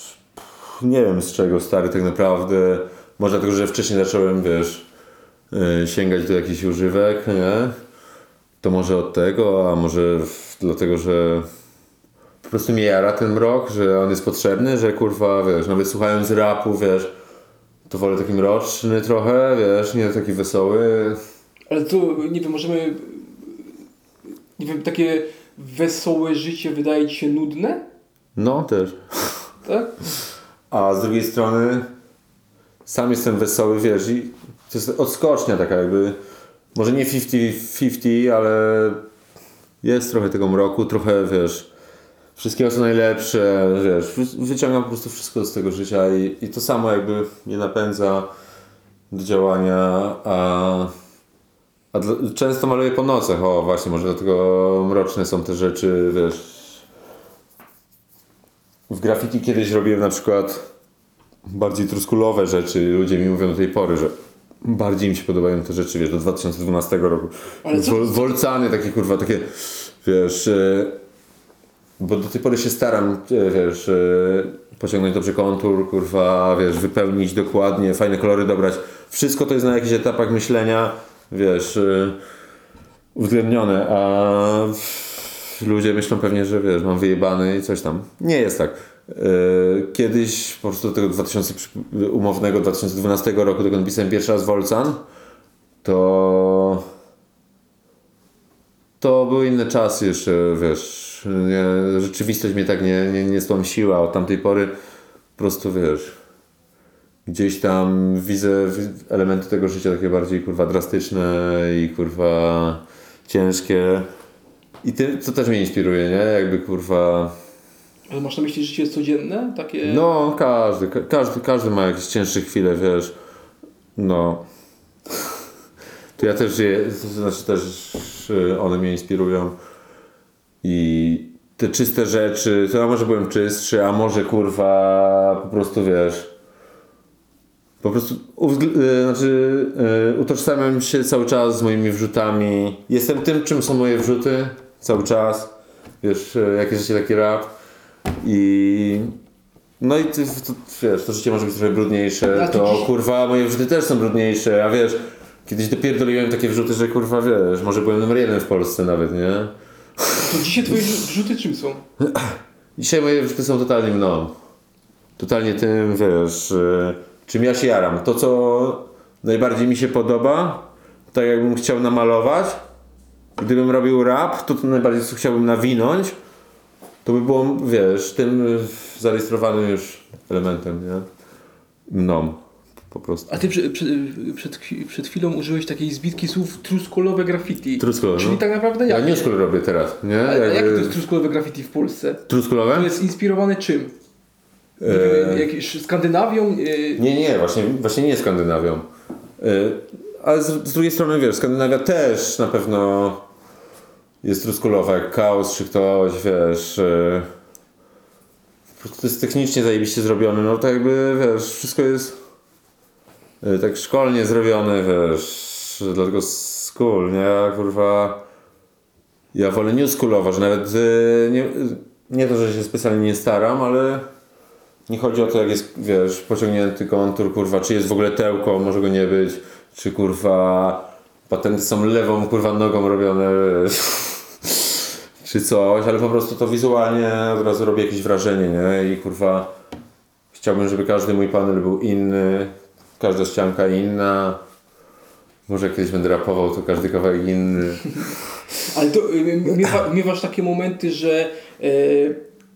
nie wiem z czego stary tak naprawdę. Może dlatego, że wcześniej zacząłem, wiesz, e, sięgać do jakichś używek, nie? To może od tego, a może dlatego, że po prostu mnie jara ten mrok, że on jest potrzebny, że kurwa, wiesz, nawet słuchając rapu, wiesz, to wolę taki mroczny trochę, wiesz, nie taki wesoły. Ale to, nie wiem, możemy... Nie wiem, takie wesołe życie wydaje Ci się nudne? No też. Tak? A z drugiej strony sam jestem wesoły, wiesz, i to jest odskocznia taka jakby, może nie 50-50, ale jest trochę tego mroku, trochę, wiesz, wszystkiego co najlepsze, wiesz, wy- wyciągam po prostu wszystko z tego życia i, i to samo jakby mnie napędza do działania, a, a dla, często maluję po nocach, o właśnie, może dlatego mroczne są te rzeczy, wiesz, w graffiti kiedyś robiłem na przykład bardziej truskulowe rzeczy. Ludzie mi mówią do tej pory, że bardziej mi się podobają te rzeczy, wiesz, do 2012 roku. Wol, wolcany, takie kurwa, takie, wiesz, e, bo do tej pory się staram, e, wiesz, e, pociągnąć dobrze kontur, kurwa, wiesz, wypełnić dokładnie, fajne kolory dobrać. Wszystko to jest na jakichś etapach myślenia, wiesz, e, uwzględnione, a ludzie myślą pewnie, że wiesz, mam wyjebany i coś tam. Nie jest tak. Yy, Kiedyś po prostu do tego 2000, przy- umownego 2012 roku, dokąd pisałem pierwszy raz Wolcan, to to były inne czasy jeszcze, wiesz, nie, rzeczywistość mnie tak nie, nie, nie stłamsiła od tamtej pory po prostu, wiesz, gdzieś tam widzę wi- elementy tego życia takie bardziej, kurwa, drastyczne i, kurwa, ciężkie i ty, to też mnie inspiruje, nie? Jakby, kurwa, Ale masz na myśli życie codzienne? Takie... no każdy, ka- każdy, każdy ma jakieś cięższe chwile, wiesz, no. To ja też żyję, to znaczy też y, one mnie inspirują i te czyste rzeczy, to ja może byłem czystszy, a może kurwa po prostu wiesz, po prostu y, znaczy, y, utożsamiam się cały czas z moimi wrzutami. Jestem tym, czym są moje wrzuty cały czas. Wiesz, y, jak jest życie taki rap. I no i ty, to, wiesz, to życie może być trochę brudniejsze, to dziś- kurwa moje wrzuty też są brudniejsze, a wiesz, kiedyś dopierdoliłem takie wrzuty, że kurwa wiesz, może byłem numer jeden w Polsce nawet, nie? To dzisiaj Twoje rzuty czym są? Dzisiaj moje wrzuty są totalnie mną. Totalnie tym, wiesz, y, czym ja się jaram. To, co najbardziej mi się podoba, tak jakbym chciał namalować, gdybym robił rap, to, to najbardziej co chciałbym nawinąć, to by było, wiesz, tym zarejestrowanym już elementem, nie? Mną. Po prostu. A Ty przed, przed, przed, chwi- przed chwilą użyłeś takiej zbitki słów truskulowe graffiti. Truskulowe, Czyli no. tak naprawdę Ja jak? new school robię teraz, nie? A, a jak to Jakby- jest truskulowe graffiti w Polsce? Truskulowe? To jest inspirowane czym? Nie E, jakieś Skandynawią? e, Nie, nie, właśnie, właśnie nie Skandynawią. Y, Ale z, z drugiej strony, wiesz, Skandynawia też na pewno jest truskulowa, jak chaos czy ktoś, wiesz. to jest technicznie zajebiście zrobione, no tak jakby, wiesz, wszystko jest tak szkolnie zrobione, wiesz, dlatego school, nie, kurwa, ja wolę new schoolowo, że nawet nie, nie to, że się specjalnie nie staram, ale nie chodzi o to, jak jest, wiesz, pociągnięty kontur, kurwa, czy jest w ogóle tełko, może go nie być, czy kurwa patenty są lewą, kurwa, nogą robione, czy coś, ale po prostu to wizualnie od razu robi jakieś wrażenie, nie? I kurwa, chciałbym, żeby każdy mój panel był inny, każda ścianka inna. Może kiedyś będę rapował, to każdy kawałek inny. Ale to y, miewa, miewasz takie momenty, że e,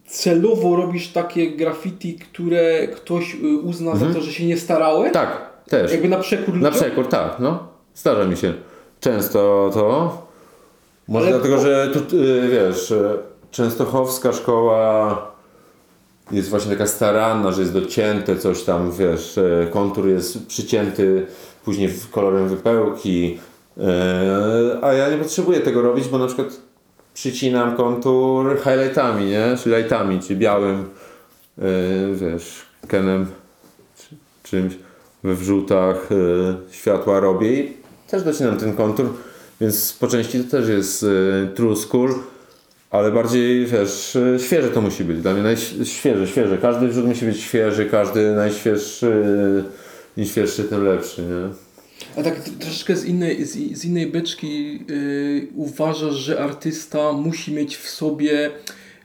celowo robisz takie graffiti, które ktoś y, uzna za to, że się nie starałeś? Tak, też. Jakby na przekór Na ludziom? przekór, tak, no. Zdarza mi się często to. Może Ale dlatego, po- że tu, y, wiesz, y, częstochowska szkoła jest właśnie taka staranna, że jest docięte coś tam, wiesz, kontur jest przycięty później w- kolorem wypełki, a ja nie potrzebuję tego robić, bo na przykład przycinam kontur highlightami, nie? Czy lightami, czy białym, y, wiesz, kenem czy czymś we wrzutach y, światła robię i też docinam ten kontur, więc po części to też jest y, true school, ale bardziej, wiesz, y, świeże to musi być. Dla mnie najświeże, świeże. Każdy wrzut musi być świeży, każdy najświeższy, im świeższy, tym lepszy, nie? A tak troszeczkę z innej, z, z innej beczki yy, uważasz, że artysta musi mieć w sobie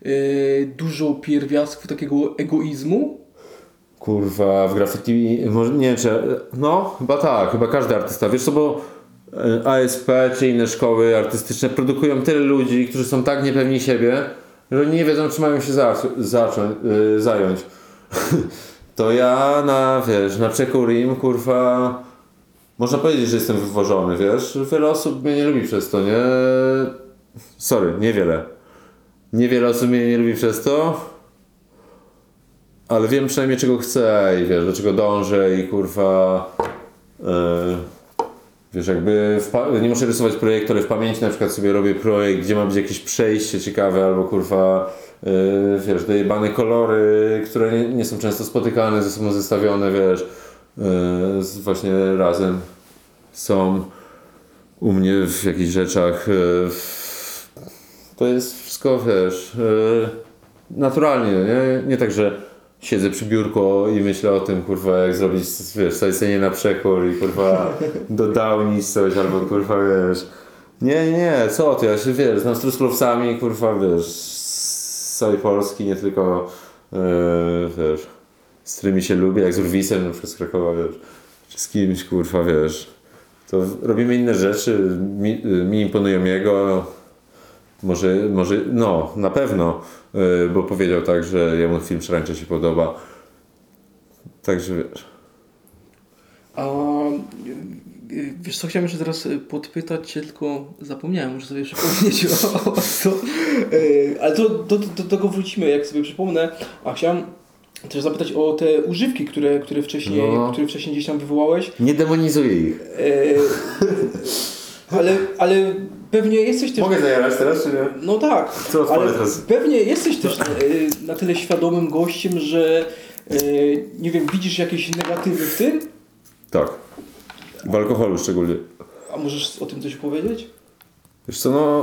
y, dużo pierwiastków takiego egoizmu? Kurwa, w graffiti, może nie wiem czy, no chyba tak, chyba każdy artysta, wiesz co, bo e, ASP czy inne szkoły artystyczne produkują tyle ludzi, którzy są tak niepewni siebie, że nie wiedzą czy mają się zacząć, zacząć, yy, zająć. to ja na, wiesz, na przekór im, kurwa, można powiedzieć, że jestem wywożony, wiesz, wiele osób mnie nie lubi przez to, nie? Sorry, niewiele. Niewiele osób mnie nie lubi przez to, ale wiem przynajmniej czego chcę i wiesz, do czego dążę i kurwa. Yy, wiesz, jakby nie muszę rysować projektu, ale w pamięci na przykład sobie robię projekt, gdzie ma być jakieś przejście ciekawe albo kurwa. Yy, wiesz, dojebane kolory, które nie, nie są często spotykane, ze sobą zestawione, wiesz, właśnie razem są u mnie w jakichś rzeczach. Yy, to jest wszystko, wiesz, yy, naturalnie, nie? Nie tak, że siedzę przy biurku i myślę o tym, kurwa, jak zrobić, wiesz, zlecenie na przekór i kurwa dodałnić coś, albo kurwa, wiesz. Nie, nie, co ty, ja się, wiesz, znam z kurwa, wiesz, z całej Polski, nie tylko, yy, wiesz, z którymi się lubię, jak z Urwisem, na przykład z Krakowa, wiesz, czy z kimś, kurwa, wiesz. To robimy inne rzeczy, mi, mi imponują jego, może, może, no, na pewno, yy, bo powiedział tak, że jemu film Szarańcza się podoba. Także wiesz. A y, wiesz co, chciałem jeszcze teraz y, podpytać Cię, tylko zapomniałem, muszę sobie przypomnieć o, o to. Y, Ale to, do, do, do tego wrócimy, jak sobie przypomnę. A chciałem też zapytać o te używki, które, które, wcześniej, No. które wcześniej gdzieś tam wywołałeś. Nie demonizuję ich. Y, Ale, ale pewnie jesteś też... Mogę zajarać teraz, czy nie? No tak, Co ale teraz? pewnie jesteś też e, na tyle świadomym gościem, że e, nie wiem, widzisz jakieś negatywy w tym? Tak. W alkoholu szczególnie. A możesz o tym coś powiedzieć? Wiesz co, no...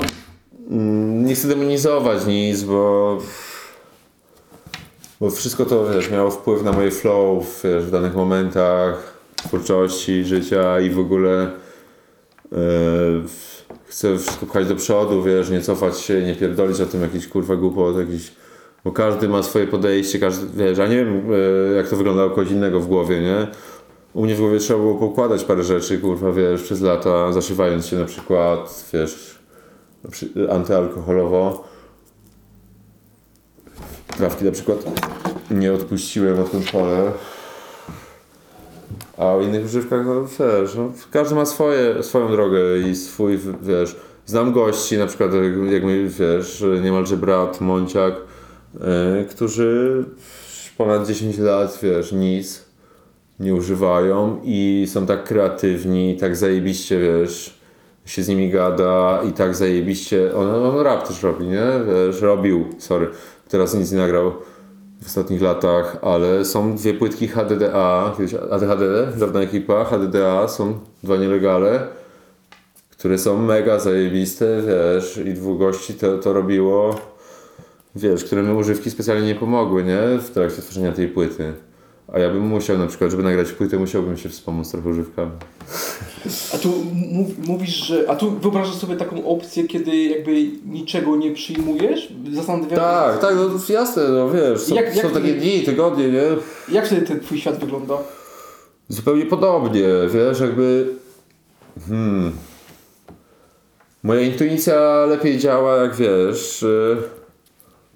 mm, Nie chcę demonizować nic, bo... Bo wszystko to, wiesz, miało wpływ na moje flow, wiesz, w danych momentach twórczości, życia i w ogóle e, chcę wszystko pchać do przodu, wiesz, nie cofać się, nie pierdolić o tym jakiś kurwa głupot, jakiś... Bo każdy ma swoje podejście, każdy, wiesz, a nie wiem e, jak to wygląda u kogoś innego w głowie, nie? U mnie w głowie trzeba było poukładać parę rzeczy, kurwa, wiesz, przez lata, zaszywając się na przykład, wiesz, antyalkoholowo. Trawki na przykład nie odpuściłem od kontrolę. A o innych używkach, no wiesz, no, każdy ma swoje, swoją drogę i swój, wiesz, znam gości, na przykład jak, jak mój, wiesz, niemalże brat, Monciak, yy, którzy ponad 10 lat, wiesz, nic nie używają i są tak kreatywni, tak zajebiście, wiesz, się z nimi gada i tak zajebiście, on, on rap też robi, nie? Wiesz, robił, sorry, teraz nic nie nagrał w ostatnich latach, ale są dwie płytki HDDA, kiedyś ADHD, dawna ekipa, HDDA, są dwa nielegale, które są mega zajebiste, wiesz, i dwóch gości to, to robiło, wiesz, którym używki specjalnie nie pomogły, nie? W trakcie tworzenia tej płyty. A ja bym musiał na przykład, żeby nagrać płytę, musiałbym się wspomóc trochę używkami. A tu mów, mówisz, że. A tu wyobrażasz sobie taką opcję, kiedy jakby niczego nie przyjmujesz? Zastanawiam Tak, tak, no jasne, no wiesz, są, Jak- jak są takie dni, tygodnie, nie? Jak wtedy ten twój świat wygląda? Zupełnie podobnie, wiesz, jakby... Hmm. Moja intuicja lepiej działa, jak wiesz,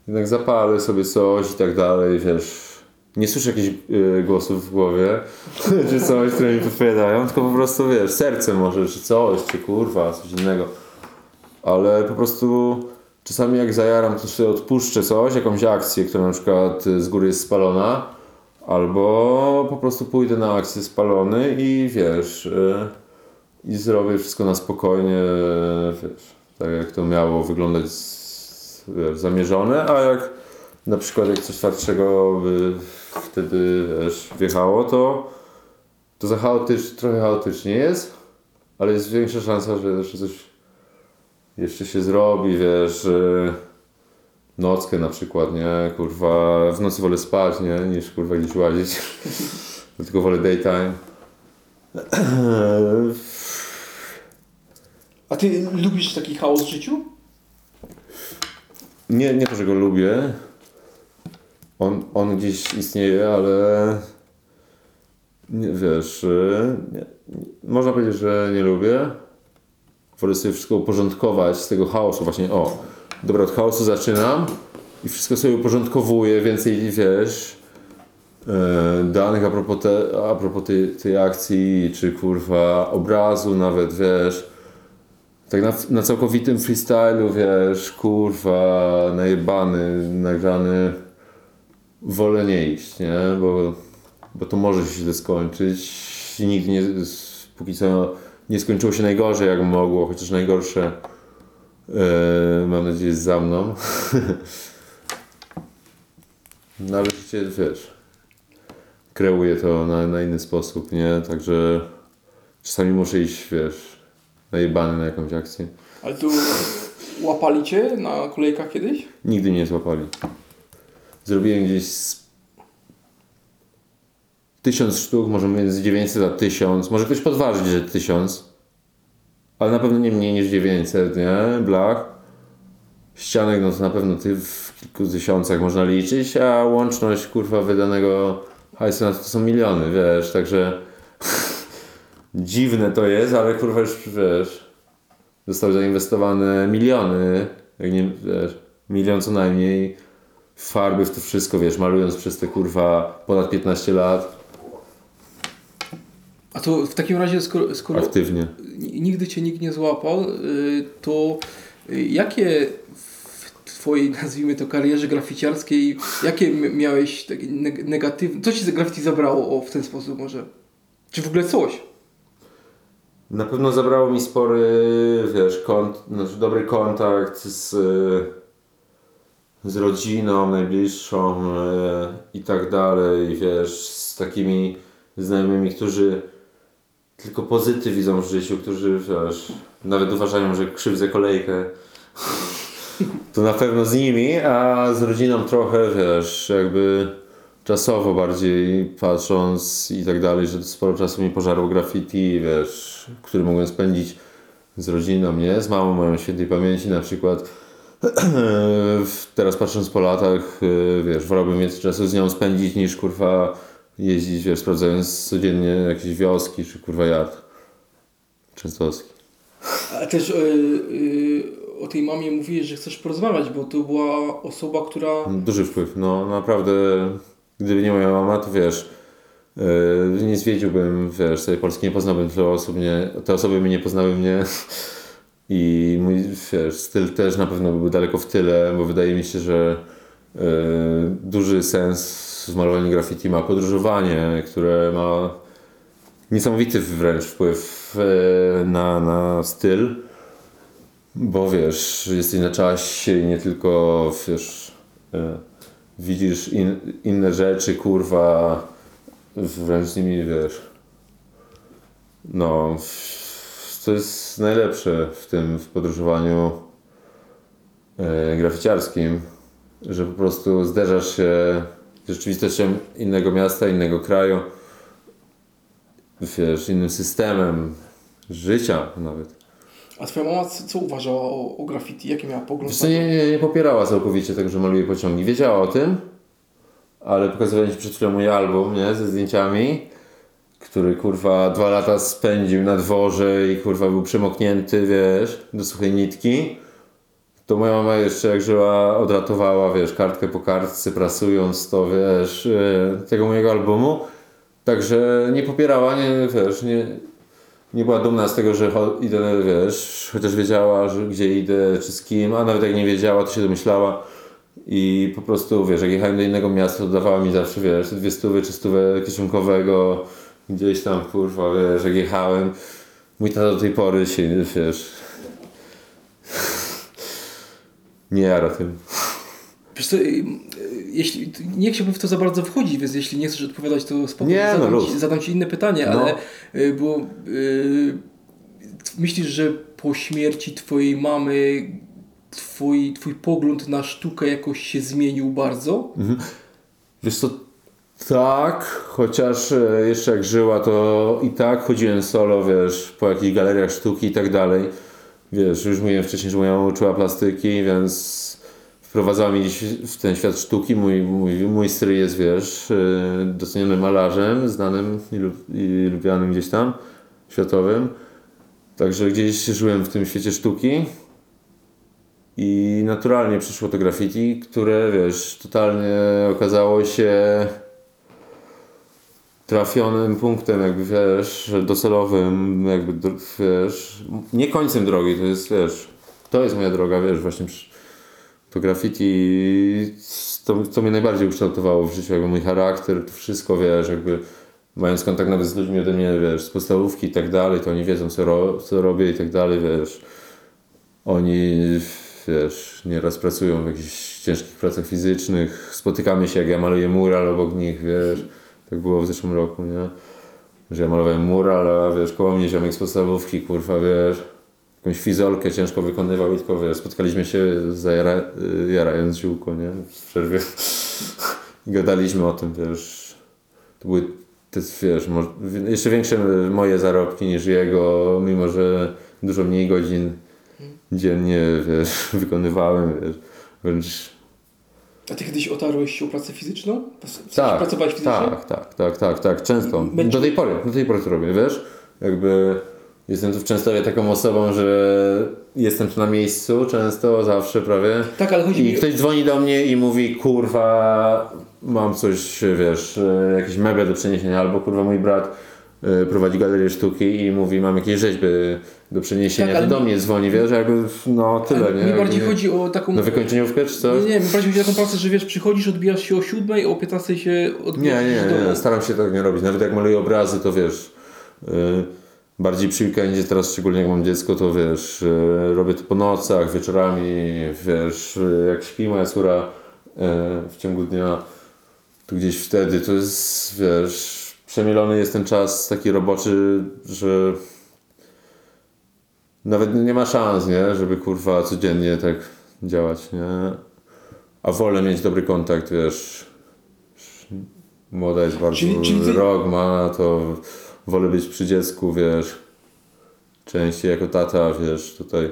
jednak zapalę sobie coś i tak dalej, wiesz. Nie słyszę jakichś y, głosów w głowie, czy coś, które mi podpowiadają, tylko po prostu, wiesz, serce może, czy coś, czy kurwa, coś innego. Ale po prostu czasami jak zajaram, to sobie odpuszczę coś, jakąś akcję, która na przykład z góry jest spalona, albo po prostu pójdę na akcję spalony i wiesz, y, i zrobię wszystko na spokojnie, wiesz, tak jak to miało wyglądać z, wiesz, zamierzone, a jak na przykład jak coś twardszego by wtedy wiesz, wjechało, to, to za chaotycz, trochę chaotycznie jest, ale jest większa szansa, że, że coś jeszcze się zrobi, wiesz, nockę na przykład, nie, kurwa, w nocy wolę spać, nie, niż kurwa gdzieś łazić, tylko wolę daytime. A ty lubisz taki chaos w życiu? Nie, nie to, że go lubię. On, on gdzieś istnieje, ale nie, wiesz, nie, można powiedzieć, że nie lubię. Wolę sobie wszystko uporządkować z tego chaosu. Właśnie, o, dobra, od chaosu zaczynam i wszystko sobie uporządkowuję, więcej, wiesz, e, danych a propos, te, a propos tej, tej akcji, czy kurwa obrazu nawet, wiesz. Tak na, na całkowitym freestylu, wiesz, kurwa, najebany, nagrany, wolę nie iść, nie? Bo, bo to może się źle skończyć. I Nigdy nie, póki co nie skończyło się najgorzej, jak mogło, chociaż najgorsze e, mam nadzieję jest za mną. no ale życie, wiesz, kreuję to na, na inny sposób, nie? Także czasami muszę iść, wiesz, najebany na jakąś akcję. Ale tu łapali cię na kolejkach kiedyś? Nigdy nie złapali. Zrobiłem gdzieś z tysiąc sztuk, może między 900 a 1000. Może ktoś podważyć, że 1000. Ale na pewno nie mniej niż 900, nie? Blach. Ścianek, no to na pewno ty w kilku tysiącach można liczyć, a łączność kurwa wydanego hajsu na to są miliony, wiesz, także dziwne to jest, ale kurwa już wiesz, zostały zainwestowane miliony, jak nie, wiesz, milion co najmniej farby w to wszystko, wiesz, malując przez te kurwa ponad 15 lat A to w takim razie, skoro, skoro aktywnie. ni- nigdy cię nikt nie złapał, y, to y, jakie w twojej, nazwijmy to, karierze graficiarskiej, jakie miałeś takie neg- negatywne, co ci za graffiti zabrało o, w ten sposób może? Czy w ogóle coś? Na pewno zabrało mi spory, wiesz, kont, znaczy dobry kontakt z, z rodziną najbliższą e, i tak dalej, wiesz, z takimi znajomymi, którzy tylko pozytyw widzą w życiu, którzy, wiesz, nawet uważają, że krzywdzę kolejkę. To na pewno z nimi, a z rodziną trochę, wiesz, jakby czasowo bardziej patrząc i tak dalej, że sporo czasu mi pożarło graffiti, wiesz, który mogłem spędzić z rodziną, nie? Z mamą moją świętej pamięci na przykład. Teraz patrząc po latach, yy, wiesz, wolałbym więcej czasu z nią spędzić niż kurwa jeździć, wiesz, sprawdzając codziennie jakieś wioski czy kurwa yard. Częstochowski. A też y, y, o tej mamie mówiłeś, że chcesz porozmawiać, bo to była osoba, która... Duży wpływ, no naprawdę, gdyby nie moja mama, to wiesz, yy, nie zwiedziłbym, wiesz, tej Polski, nie poznałbym tylu osób, nie, te osoby mnie nie poznały mnie i mój, wiesz, styl też na pewno byłby daleko w tyle, bo wydaje mi się, że yy, duży sens w malowaniu graffiti ma podróżowanie, które ma niesamowity wręcz wpływ yy, na, na styl. Bo wiesz, jesteś na czasie i nie tylko wiesz, e, widzisz in, inne rzeczy, kurwa, wręcz z nimi wiesz. No, to jest najlepsze w tym w podróżowaniu e, graficiarskim, że po prostu zderzasz się z rzeczywistością innego miasta, innego kraju, wiesz, innym systemem życia nawet. A twoja mama co, co uważała o, o graffiti? Jakie miała pogląd? Wiesz co, nie, nie, nie popierała całkowicie tego, że maluje pociągi. Wiedziała o tym, ale pokazywałem Ci przed chwilą mój album, nie, ze zdjęciami, który kurwa dwa lata spędził na dworze i kurwa był przemoknięty, wiesz, do suchej nitki. To moja mama jeszcze jak żyła odratowała, wiesz, kartkę po kartce, prasując to, wiesz, yy, tego mojego albumu. Także nie popierała, nie, wiesz, nie, nie była dumna z tego, że idę, wiesz, chociaż wiedziała, że gdzie idę, czy z kim, a nawet jak nie wiedziała, to się domyślała. I po prostu, wiesz, jak jechałem do innego miasta, to dawała mi zawsze, wiesz, dwie stówy czy stówę kieszonkowego, gdzieś tam, kurwa, wiesz, jak jechałem. Mój tata do tej pory się, wiesz, nie jara tym. Wiesz co, jeśli, nie chciałbym w to za bardzo wchodzić, więc jeśli nie chcesz odpowiadać, to spokojnie Nie, no zadam, luz. ci, zadam Ci inne pytanie, No. ale y, było, y, myślisz, że po śmierci Twojej mamy twój, twój pogląd na sztukę jakoś się zmienił bardzo? Wiesz co, tak, chociaż e, jeszcze jak żyła, to i tak chodziłem solo, wiesz, po jakichś galeriach sztuki i tak dalej. Wiesz, już mówiłem wcześniej, że moja mama uczyła plastyki, więc wprowadzała mnie w ten świat sztuki. Mój, mój, mój stryj jest, wiesz, yy, docenionym malarzem, znanym i, lub, i lubianym gdzieś tam, światowym. Także gdzieś żyłem w tym świecie sztuki. I naturalnie przyszło to graffiti, które, wiesz, totalnie okazało się trafionym punktem, jakby wiesz, docelowym, jakby wiesz, nie końcem drogi, to jest, wiesz, to jest moja droga, wiesz, właśnie to graffiti, to, to mnie najbardziej ukształtowało w życiu, jakby mój charakter, to wszystko, wiesz, jakby mając kontakt nawet z ludźmi ode mnie, wiesz, z podstawówki i tak dalej, to oni wiedzą, co, ro, co robię i tak dalej, wiesz, oni, wiesz, nieraz pracują w jakichś ciężkich pracach fizycznych, spotykamy się, jak ja maluję mural obok nich, wiesz, tak było w zeszłym roku, nie? Że ja malowałem mural, a wiesz, koło mnie ziomek z podstawówki, kurwa, wiesz, jakąś fizolkę ciężko wykonywał i tylko, wiesz, spotkaliśmy się zajara, y, jarając ziółko, nie? W przerwie. I gadaliśmy o tym, wiesz, to były, te, wiesz, może, jeszcze większe moje zarobki niż jego, mimo że dużo mniej godzin dziennie, wiesz, wykonywałem, wiesz, wręcz A ty kiedyś otarłeś się o pracę fizyczną? W tak, Pracowałeś fizycznie? tak, tak, tak, tak, tak, często. Będzie- Do tej pory, do tej pory to robię, wiesz? Jakby jestem tu w Częstochowie taką osobą, że jestem tu na miejscu często, zawsze prawie. Tak, ale chodzi I mi ktoś dzwoni do mnie i mówi, kurwa, mam coś, wiesz, e, jakieś meble do przeniesienia, albo kurwa mój brat e, prowadzi galerię sztuki i mówi, mam jakieś rzeźby do przeniesienia, Tak, to do mi- mnie dzwoni, wiesz, jakby, no tyle, nie? mi bardziej nie- chodzi o taką... Na wykończeniówkę czy coś? Nie, nie, mi bardziej chodzi o taką pracę, że wiesz, przychodzisz, odbijasz się o 7, o 15 się Nie, odbijasz nie, domu. nie, staram się tak nie robić. Nawet jak maluję obrazy, to wiesz, y, bardziej przy weekendzie, teraz szczególnie jak mam dziecko, to wiesz, y, robię to po nocach, wieczorami, wiesz, y, jak śpi moja córa y, w ciągu dnia, to gdzieś wtedy to jest, wiesz, przemielony jest ten czas taki roboczy, że nawet nie ma szans, nie, żeby kurwa codziennie tak działać, nie. A wolę mieć dobry kontakt, wiesz, Młoda jest bardzo Czyli- czyli rok ma, to wolę być przy dziecku, wiesz. Częściej jako tata, wiesz, tutaj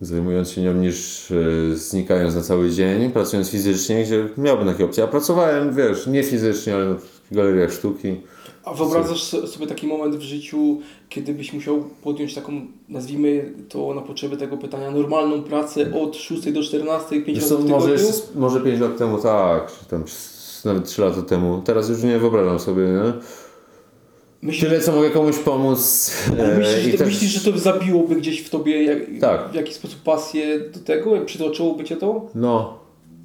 zajmując się nią niż y, znikając na cały dzień, pracując fizycznie, gdzie miałbym takie opcje. A pracowałem, wiesz, nie fizycznie, ale w galeriach sztuki. A wyobrażasz so- sobie taki moment w życiu, kiedy byś musiał podjąć taką, nazwijmy to na potrzeby tego pytania, normalną pracę od 6 do 14, 5 Wiesz razy w może, tygodniu? jeszcze, może 5 lat temu tak, czy tam nawet 3 lata temu. Teraz już nie wyobrażam sobie, nie? Myślisz, Tyle, co mogę komuś pomóc. e, myślisz, myślisz, że to zabiłoby gdzieś w tobie jak, Tak. w jakiś sposób pasję do tego? Przytoczyłoby cię to? No,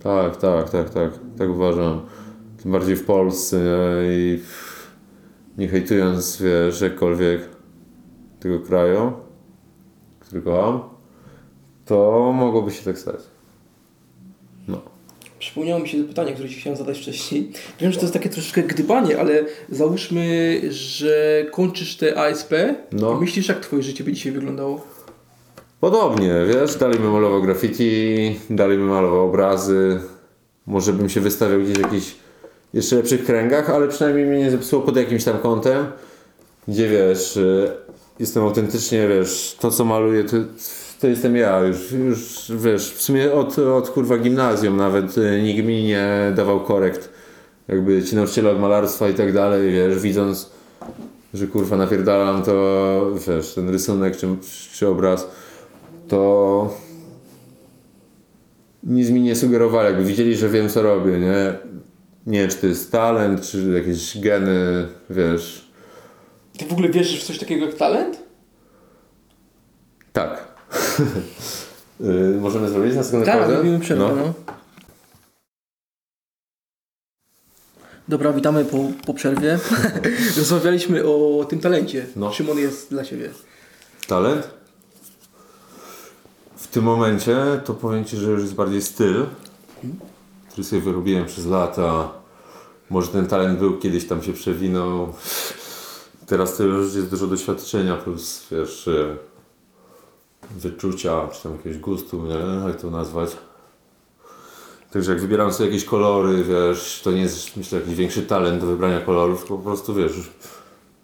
tak, tak, tak, tak, tak uważam. Bardziej w Polsce nie? i nie hejtując, wiesz, jakkolwiek tego kraju, który kocham, to mogłoby się tak stać. No. Przypomniało mi się pytanie, które Ci chciałem zadać wcześniej. Wiem, że to jest takie troszeczkę gdybanie, ale załóżmy, że kończysz te ASP No. i myślisz, jak Twoje życie by dzisiaj wyglądało? Podobnie, wiesz, dalej bym malował graffiti, dalej bym malował obrazy, może bym się wystawiał gdzieś w jakichś jeszcze lepszych kręgach, ale przynajmniej mnie nie zepsuło pod jakimś tam kątem, gdzie wiesz, y, jestem autentycznie, wiesz, to co maluję, to, to jestem ja, już, już wiesz, w sumie od, od kurwa gimnazjum nawet y, nikt mi nie dawał korekt, jakby ci nauczyciele od malarstwa i tak dalej, wiesz, widząc, że kurwa napierdalam, to wiesz, ten rysunek czy, czy obraz, to nic mi nie sugerowali, jakby widzieli, że wiem co robię, nie? Nie wiem, czy to jest talent, czy jakieś geny, wiesz. Ty w ogóle wierzysz w coś takiego jak talent? Tak. Y, Możemy zrobić na sekundę Tak, robimy przerwę, no. Dobra, witamy po, po przerwie. Rozmawialiśmy o tym talencie. No. Czym on jest dla Ciebie? Talent? W tym momencie to powiem Ci, że już jest bardziej styl, który sobie wyrobiłem przez lata. Może ten talent był kiedyś tam się przewinął. Teraz to już jest dużo doświadczenia plus wiesz y, wyczucia, czy tam jakiegoś gustu, nie wiem jak to nazwać. Także jak wybieram sobie jakieś kolory, wiesz, to nie jest myślę jakiś większy talent do wybrania kolorów, po prostu wiesz,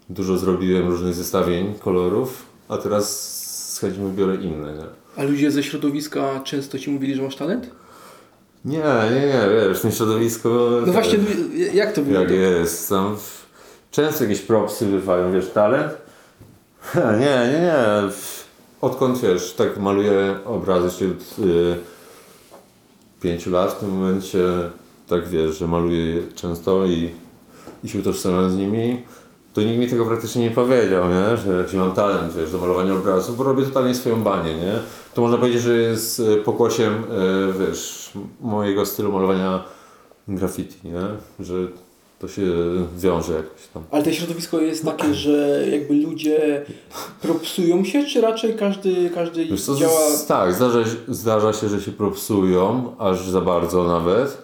dużo zrobiłem różnych zestawień kolorów, a teraz z chęcią wybiorę inne, nie? A ludzie ze środowiska często ci mówili, że masz talent? Nie, nie, nie, wiesz, to środowisko... No właśnie, jak to było? Jak jest, tam często jakieś propsy bywają, wiesz, talent? nie, nie, nie. Odkąd, wiesz, tak maluję obrazy się od y, pięciu lat w tym momencie, tak wiesz, że maluję często i, i się utożsamiam z nimi, to nikt mi tego praktycznie nie powiedział, nie? że jakiś mam talent, wiesz, do malowania obrazów, bo robię totalnie swoją banię, nie? To można powiedzieć, że jest y, pokłosiem, y, wiesz, mojego stylu malowania graffiti, nie? Że to się wiąże jakoś tam. Ale to środowisko jest takie, że jakby ludzie propsują się, czy raczej każdy, każdy Wiesz co, działa... z, tak, zdarza, się- zdarza się, że się propsują, aż za bardzo nawet.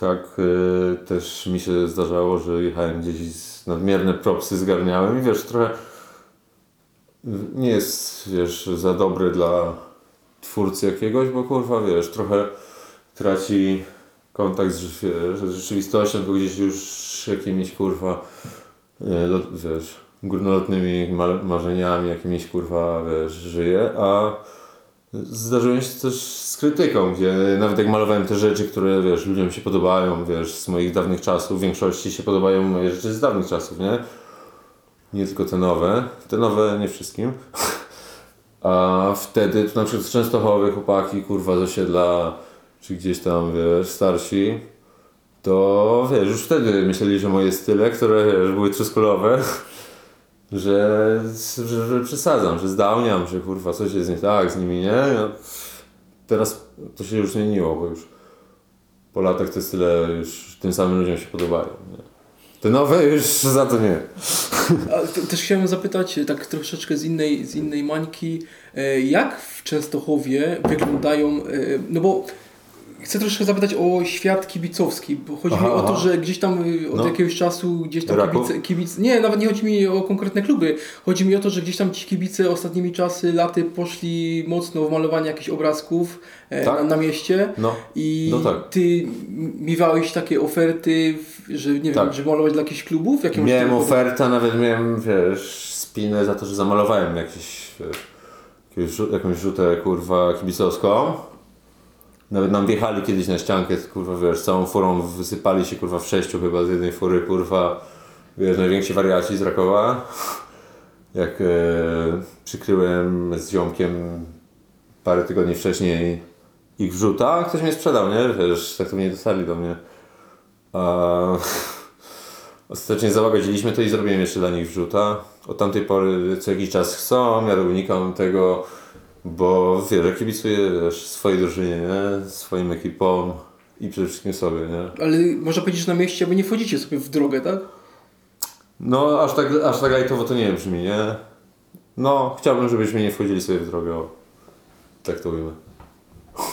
Tak y, też mi się zdarzało, że jechałem gdzieś i nadmierne propsy zgarniałem i wiesz, trochę nie jest, wiesz, za dobry dla twórcy jakiegoś, bo kurwa, wiesz, trochę traci kontakt z, z rzeczywistością, bo gdzieś już jakimiś kurwa, lot- wiesz, górnolotnymi ma- marzeniami, jakimiś kurwa, wiesz, żyje, a zdarzyło się też z krytyką, gdzie nawet jak malowałem te rzeczy, które, wiesz, ludziom się podobają, wiesz, z moich dawnych czasów, w większości się podobają moje rzeczy z dawnych czasów, nie? Nie tylko te nowe, te nowe nie wszystkim. A wtedy, to na przykład z Częstochowy chłopaki, kurwa, z osiedla, czy gdzieś tam, wiesz, starsi, to wiesz, już wtedy myśleli, że moje style, które wiesz, były trzuskulowe, że, że, że przesadzam, że zdałniam, że kurwa coś jest nie tak z nimi, nie? No, teraz to się już zmieniło, bo już po latach te style już tym samym ludziom się podobają. Nie? Te nowe już za to nie. A te- też chciałem zapytać, tak troszeczkę z innej, z innej mańki, e, jak w Częstochowie wyglądają, e, no bo chcę troszkę zapytać o świat kibicowski, bo chodzi mi Aha, o to, aha. że gdzieś tam e, od No. jakiegoś czasu gdzieś tam kibice, kibic, nie, nawet nie chodzi mi o konkretne kluby, chodzi mi o to, że gdzieś tam ci kibice ostatnimi czasy, laty poszli mocno w malowanie jakichś obrazków e, Tak. na, na mieście No. i No tak. ty miewałeś takie oferty, że nie wiem, Tak. żeby malować dla jakichś klubów? Jakie masz Miałem ofertę, nawet miałem, wiesz, spinę za to, że zamalowałem jakiś, jakąś rzutę, kurwa, kibicowską. Nawet nam wjechali kiedyś na ściankę, kurwa, wiesz, całą furą wysypali się, kurwa, w sześciu chyba z jednej fury, kurwa, wiesz, najwięksi wariaci z Rakowa. Jak e, przykryłem z ziomkiem parę tygodni wcześniej ich wrzuta, ktoś mnie sprzedał, nie? Wiesz, tak to mnie dostali do mnie. A Ostatecznie załagadziliśmy to i zrobiłem jeszcze dla nich wrzuta. Od tamtej pory co jakiś czas chcą, ja unikam tego, bo wiesz, ja kibicuję wiesz, swojej drużynie, nie? swoim ekipom i przede wszystkim sobie, nie? Ale można powiedzieć, że na mieście, bo nie wchodzicie sobie w drogę, tak? No aż tak, aż tak lajtowo to nie brzmi, nie? No, chciałbym, żebyśmy nie wchodzili sobie w drogę, o. tak to ujmę.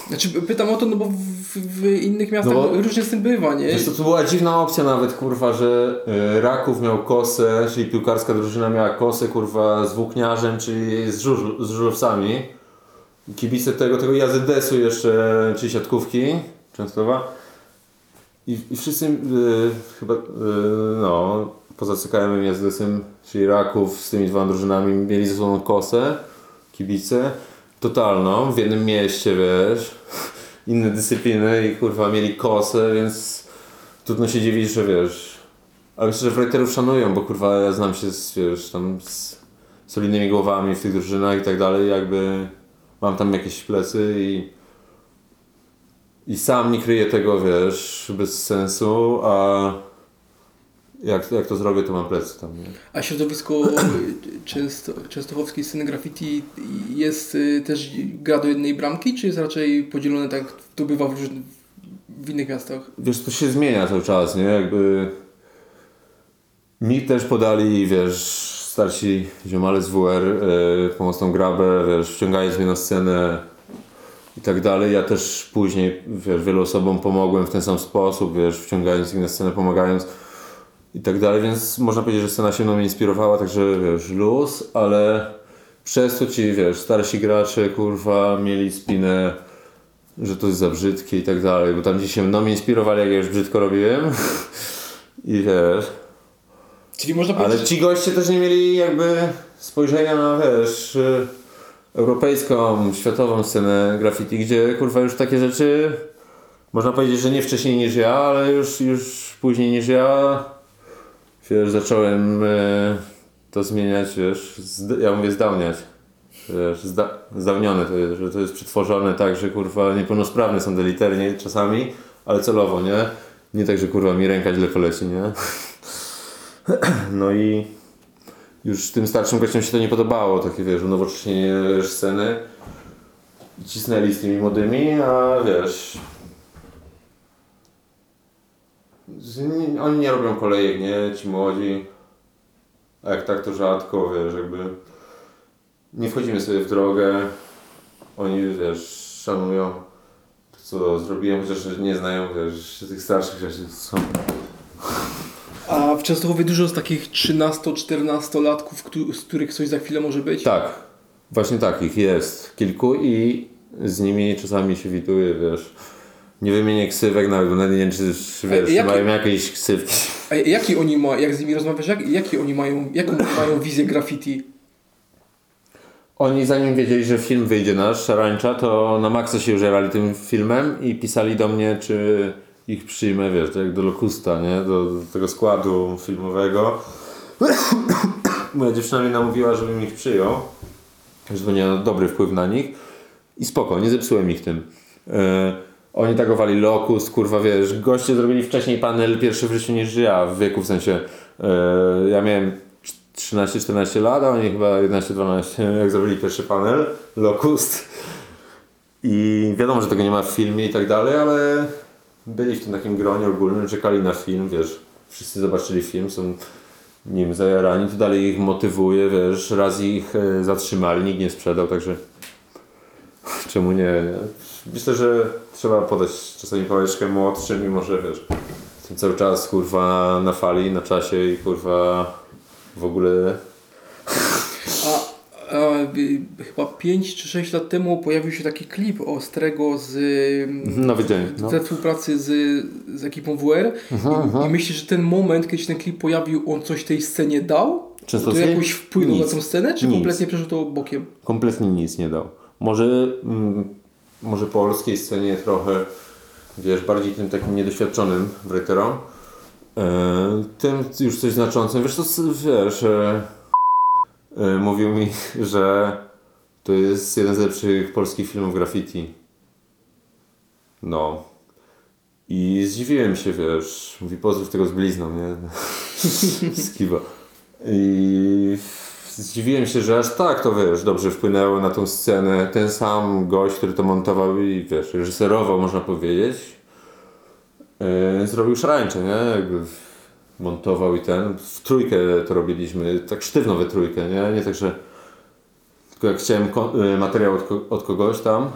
Znaczy pytam o to, no bo w, w innych miastach No różnie z tym bywa, nie? Wiesz, to, to była dziwna opcja nawet, kurwa, że y, Raków miał kosę, czyli piłkarska drużyna miała kosę, kurwa, z włókniarzem, czyli z, żuż, z żużlowcami. Kibice tego, tego Jazydesu jeszcze, czyli siatkówki, Częstowa. I, i wszyscy y, chyba, y, no, poza CKM i Jazydesem, czyli Raków z tymi dwoma drużynami mieli ze sobą kosę, kibice, totalną, w jednym mieście, wiesz, inne dyscypliny i kurwa mieli kosę, więc trudno się dziwić, że wiesz, ale myślę, że writerów szanują, bo kurwa ja znam się z, wiesz, tam z solidnymi głowami w tych drużynach i tak dalej, jakby mam tam jakieś plecy i i sam nie kryję tego, wiesz, bez sensu, a jak, jak to zrobię, to mam plecy tam, nie? A środowisko często, częstochowskiej sceny graffiti jest y, też gra do jednej bramki, czy jest raczej podzielone tak, to bywa w, różnych, w innych miastach? Wiesz, to się zmienia cały czas, nie? Jakby mi też podali, wiesz, starsi ziomale z WR yy, pomocną grabę, wiesz, wciągając mnie na scenę i tak dalej. Ja też później, wiesz, wielu osobom pomogłem w ten sam sposób, wiesz, wciągając ich na scenę, pomagając i tak dalej, więc można powiedzieć, że scena się mną inspirowała, także wiesz, luz, ale przez to ci, wiesz, starsi gracze, kurwa, mieli spinę że to jest za brzydkie i tak dalej, bo tam gdzieś się mną inspirowali, jak ja już brzydko robiłem. I wiesz. Czyli można powiedzieć, Ale ci goście też nie mieli jakby spojrzenia na, wiesz, europejską, światową scenę graffiti, gdzie kurwa już takie rzeczy można powiedzieć, że nie wcześniej niż ja, ale już, już później niż ja wiesz, zacząłem e, to zmieniać, wiesz, ja mówię zdawniać. Wiesz, zda, zdawnione to jest, że to jest przetworzone tak, że kurwa niepełnosprawne są deliternie czasami, ale celowo, nie? Nie tak, że kurwa mi ręka źle poleci, nie? No i już tym starszym gościom się to nie podobało, takie wiesz, unowocześnienie sceny. Cisnęli z tymi młodymi, a wiesz... Oni nie robią kolejek, nie? Ci młodzi. A jak tak, to rzadko, wiesz, jakby... Nie wchodzimy sobie w drogę. Oni, wiesz, szanują to, co zrobiłem, chociaż nie znają, wiesz, tych starszych rzeczy są. A w Częstochowie dużo z takich 13-14 latków, któ- z których coś za chwilę może być? Tak, właśnie takich jest kilku i z nimi czasami się widuje, wiesz. Nie wymienię ksywek nawet, bo nie wiem, czy czy, wiesz, jakie- mają jakieś ksywki. A jaki oni ma, jak z nimi rozmawiasz, jak, jaki oni mają, jaką mają wizję graffiti? Oni zanim wiedzieli, że film wyjdzie nasz, Szarańcza, to na maksa się już jarali tym filmem i pisali do mnie, czy ich przyjmę, wiesz, tak jak do Locusta, nie? Do, do tego składu filmowego. Moja dziewczyna mnie namówiła, żebym ich przyjął, że miał dobry wpływ na nich i spoko, nie zepsułem ich tym. E, oni tagowali Locust, kurwa, wiesz, goście zrobili wcześniej panel pierwszy w życiu niż ja, w wieku, w sensie, e, ja miałem 13-14 lat, a oni chyba 11-12, jak zrobili pierwszy panel, Locust. I wiadomo, że tego nie ma w filmie i tak dalej, ale byli w tym takim gronie ogólnym, czekali na film, wiesz, wszyscy zobaczyli film, są nim zajarani, to dalej ich motywuje, wiesz, raz ich e, zatrzymali, nikt nie sprzedał, także czemu nie? Myślę, że trzeba podać czasami pałeczkę młodszym, mimo że, wiesz, cały czas, kurwa, na fali, na czasie i, kurwa, w ogóle chyba 5 czy 6 lat temu pojawił się taki klip Ostrego z, nowy dzień, no. ze współpracy z, z ekipą WR I, i myślę, że ten moment, kiedy się ten klip pojawił, on coś tej scenie dał? To Częstowski? jakoś wpłynął Nic. na tą scenę, czy Nic. kompletnie przeszło to bokiem? kompletnie nic nie dał. Może, mm, może polskiej scenie trochę, wiesz, bardziej tym takim niedoświadczonym writerom, e, tym już coś znaczącym. Wiesz, to wiesz, e, mówił mi, że to jest jeden z lepszych polskich filmów graffiti. No. I zdziwiłem się, wiesz, mówi pozdrów tego z blizną, nie? Skiba. I zdziwiłem się, że aż tak to wiesz, dobrze wpłynęło na tą scenę. Ten sam gość, który to montował i wiesz, reżyserował, można powiedzieć, yy, zrobił szarańcze, nie? Jakby montował i ten. W trójkę to robiliśmy, tak sztywno we trójkę, nie? Nie tak, że tylko jak chciałem yy, materiał od, ko- od kogoś tam,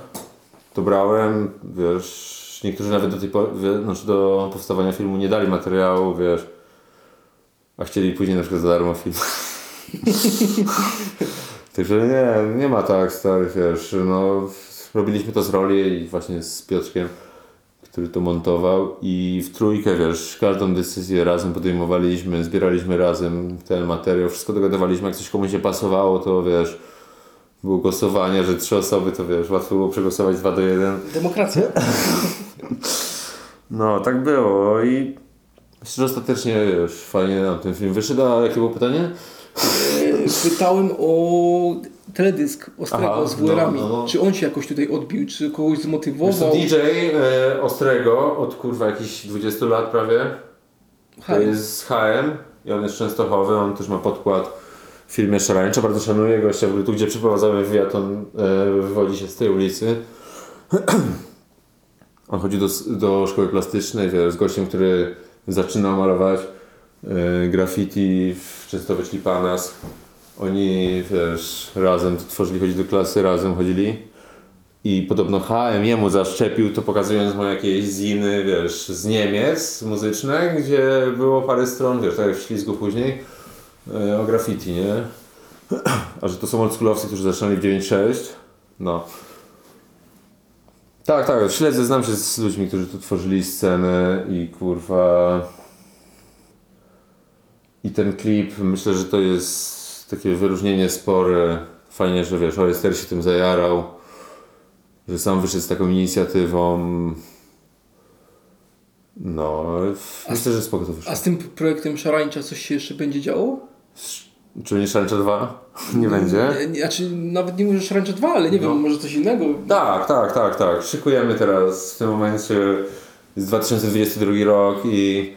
to brałem, wiesz, niektórzy nawet do tej znaczy do powstawania filmu nie dali materiału, wiesz, a chcieli później na przykład za darmo film. Także nie, nie ma tak stary, wiesz, no robiliśmy to z roli i właśnie z Piotrkiem, który to montował i w trójkę, wiesz, każdą decyzję razem podejmowaliśmy, zbieraliśmy razem ten materiał, wszystko dogadywaliśmy, jak coś komuś nie pasowało, to wiesz, było głosowanie, że trzy osoby, to wiesz, łatwo było przegłosować 2 do 1. Demokracja. No, tak było i myślę, że ostatecznie, wiesz, fajnie nam ten film wyszedł, a jakie było pytanie? Pytałem o teledysk Ostrego Aha, z WR-ami. no, no. Czy on się jakoś tutaj odbił, czy kogoś Wiesz zmotywował? DJ e, Ostrego od kurwa jakichś 20 lat prawie. To jest z HM i on jest częstochowy, on też ma podkład w filmie Szarańcza. Bardzo szanuję gościa, w ogóle tu gdzie przeprowadzamy wywiad, on e, wywodzi się z tej ulicy. On chodzi do, do szkoły plastycznej, wiesz, z gościem, który zaczynał malować e, graffiti w Częstochowie, czyli Panas. Oni, wiesz, razem tworzyli, chodzili do klasy, razem chodzili. I podobno HM jemu zaszczepił to pokazując mu jakieś ziny, wiesz, z Niemiec muzyczne, gdzie było parę stron, wiesz, tak jak w Ślizgu później, e, o graffiti, nie? A że to są oldschoolowcy, którzy zaczynali w 9.6, no. Tak, tak, śledzę, znam się z ludźmi, którzy tu tworzyli scenę i kurwa... I ten klip, myślę, że to jest takie wyróżnienie spore fajnie, że wiesz, Oyster się tym zajarał, że sam wyszedł z taką inicjatywą. No, myślę, że spoko to wyszło. A z tym projektem Szarańcza coś się jeszcze będzie działo? Czy nie Szarańcza 2? Nie będzie? Nie, nie, znaczy, nawet nie mówię, że Szarańcza 2, ale nie No. wiem, może coś innego. Tak, tak, tak, tak. Szykujemy teraz w tym momencie jest 2022 rok i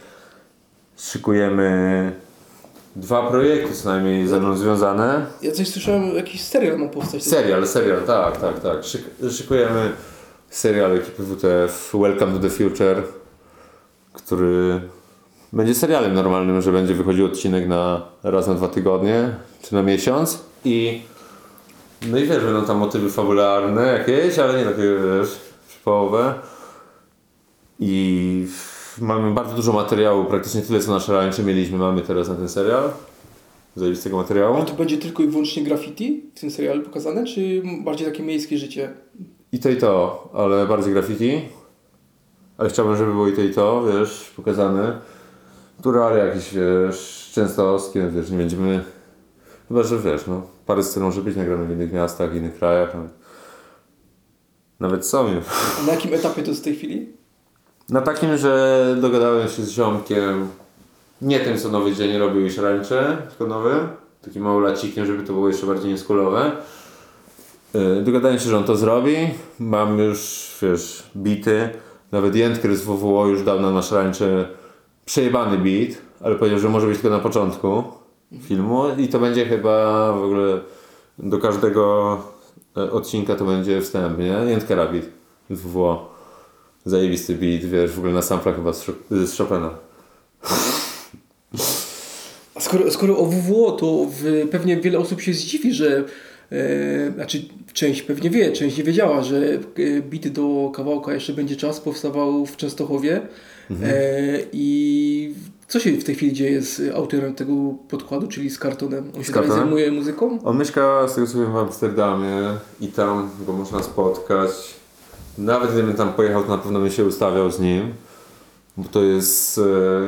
szykujemy dwa projekty co najmniej ze mną związane. Ja coś słyszałem, jakiś serial ma powstać. Serial, serial, tak, tak, tak. Szyk, szykujemy serial ekipy WTF Welcome to the Future, który będzie serialem normalnym, że będzie wychodził odcinek na raz na dwa tygodnie, czy na miesiąc i no i wiesz, będą tam motywy fabularne jakieś, ale nie takie, wiesz, przypołowe. I mamy bardzo dużo materiału, praktycznie tyle co na szarańczy mieliśmy, mamy teraz na ten serial. Zajebistego materiału. A to będzie tylko i wyłącznie graffiti w tym serialu pokazane, czy bardziej takie miejskie życie? I to i to, ale bardziej graffiti. Ale chciałbym, żeby było i to i to, wiesz, pokazane. Turale jakieś, wiesz, częstowskie, wiesz, nie będziemy... Chyba, że wiesz, no, parę scen może być nagrane w innych miastach, innych krajach. Nawet, nawet są już. A na jakim etapie to jest w tej chwili? Na takim, że dogadałem się z ziomkiem, nie tym co nowy dzień robił już ręcze, tylko nowym, takim małolacikiem, żeby to było jeszcze bardziej nieskulowe. Yy, Dogadałem się, że on to zrobi. Mam już, wiesz, bity. Nawet Jędker z WWO już dał na nasz przejebany beat, ale powiedział, że może być tylko na początku filmu i to będzie chyba w ogóle do każdego e, odcinka to będzie wstęp, nie? Jędkera beat z WWO. Zajebisty beat, wiesz, w ogóle na samplach chyba z, z Chopina. Skoro, skoro o WWO, to w, pewnie wiele osób się zdziwi, że e, znaczy część pewnie wie, część nie wiedziała, że e, bit do kawałka jeszcze będzie czas powstawał w Częstochowie. Mhm. E, I co się w tej chwili dzieje z autorem tego podkładu, czyli z kartonem? On się dalej Kartonem? zajmuje muzyką? On mieszka, z tego co wiem, w Amsterdamie i tam go można spotkać. Nawet gdybym tam pojechał, to na pewno bym się ustawiał z nim. Bo to jest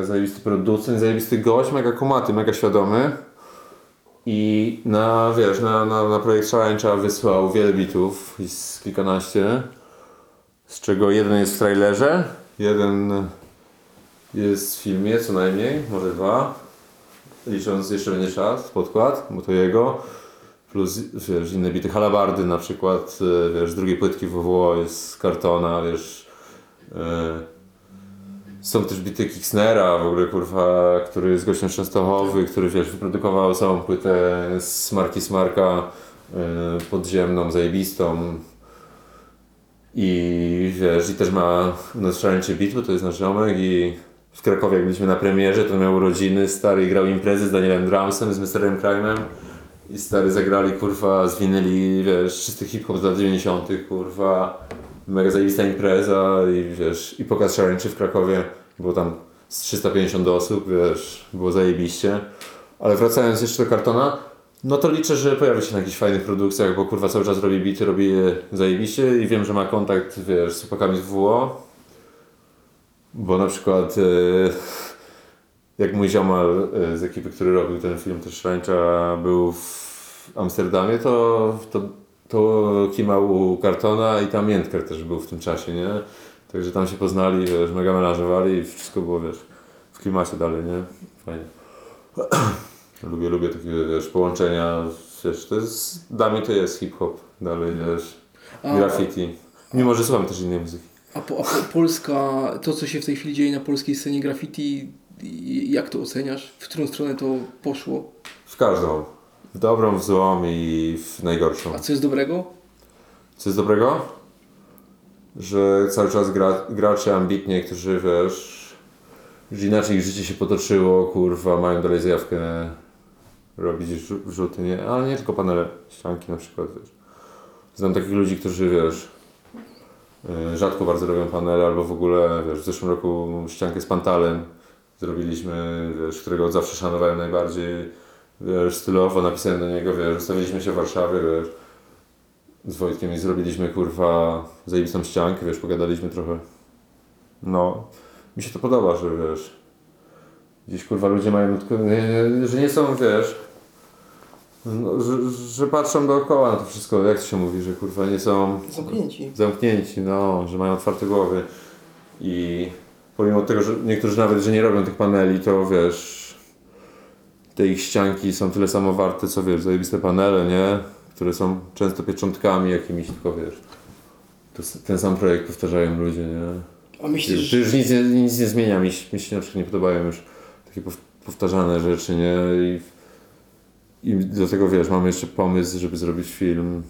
e, zajebisty producent, zajebisty gość, mega kumaty, mega świadomy. I na, wiesz, na, na, na projekt Szarańcza wysłał wiele bitów, jest kilkanaście. Z czego jeden jest w trailerze, jeden jest w filmie co najmniej, może dwa. Licząc jeszcze będzie czas, podkład, bo to jego. Plus wiesz, inne bity, halabardy na przykład, e, wiesz, z drugiej płytki WWO jest z kartona, wiesz. e, Są też bity Kixnera, w ogóle kurwa, który jest gościem Częstochowy, który wiesz, wyprodukował całą płytę z marki Smarka e, podziemną, zajebistą. I wiesz, i też ma na szaleńczy beat, bo to jest nasz ziomek i w Krakowie jak byliśmy na premierze, to miał urodziny, stary grał imprezy z Danielem Dramsem, z Mr. Crime'em i stary zagrali kurwa, zwinęli, wiesz, czysty hip-hop z lat 90 kurwa, mega zajebista impreza i wiesz, i pokaz szaleńczy w Krakowie, było tam z 350 osób, wiesz, było zajebiście. Ale wracając jeszcze do kartona, no to liczę, że pojawi się na jakichś fajnych produkcjach, bo kurwa cały czas robi bity, robi je zajebiście i wiem, że ma kontakt, wiesz, z chłopakami z WO. Bo na przykład e, jak mój ziomal e, z ekipy, który robił ten film też Szrańcza był w Amsterdamie, to, to, to kimał u Kartona i tam Jędker też był w tym czasie, nie? Także tam się poznali, wiesz, mega melanżowali i wszystko było, wiesz, w klimacie dalej, nie? Fajnie. Lubię, lubię takie, wiesz, połączenia, wiesz, to jest, dla mnie to jest hip-hop, dalej, wiesz, graffiti. Mimo, że słucham też innej muzyki. A, po, a po, Polska, to co się w tej chwili dzieje na polskiej scenie graffiti, jak to oceniasz? W którą stronę to poszło? W każdą. W dobrą, w złą i w najgorszą. A co jest dobrego? Co jest dobrego? Że cały czas gra, gracze ambitnie, którzy wiesz, że inaczej ich życie się potoczyło, kurwa, mają dalej zjawkę robić wrzu- wrzuty, nie? Ale nie tylko panele, ścianki na przykład, wiesz. Znam takich ludzi, którzy, wiesz, y, rzadko bardzo robią panele, albo w ogóle, wiesz, w zeszłym roku ściankę z pantalem zrobiliśmy, wiesz, którego od zawsze szanowałem najbardziej, wiesz, stylowo, napisałem do niego, wiesz, ustawiliśmy się w Warszawie, wiesz, z Wojtkiem i zrobiliśmy kurwa zajebistą ściankę, wiesz, pogadaliśmy trochę. No, mi się to podoba, że wiesz, gdzieś kurwa ludzie mają, że nie są, wiesz, No, że, że patrzą dookoła na to wszystko, jak to się mówi, że kurwa nie są Zamknięci. zamknięci, no, że mają otwarte głowy i pomimo tego, że niektórzy nawet, że nie robią tych paneli, to wiesz, te ich ścianki są tyle samo warte, co wiesz, zajebiste panele, nie? Które są często pieczątkami jakimiś, tylko wiesz, to, ten sam projekt powtarzają ludzie, nie? A myślisz, już nic nie, nic nie zmienia, mi, się- mi się na przykład nie podobają już takie pow- powtarzane rzeczy, nie? I, I do tego wiesz, mamy jeszcze pomysł, żeby zrobić film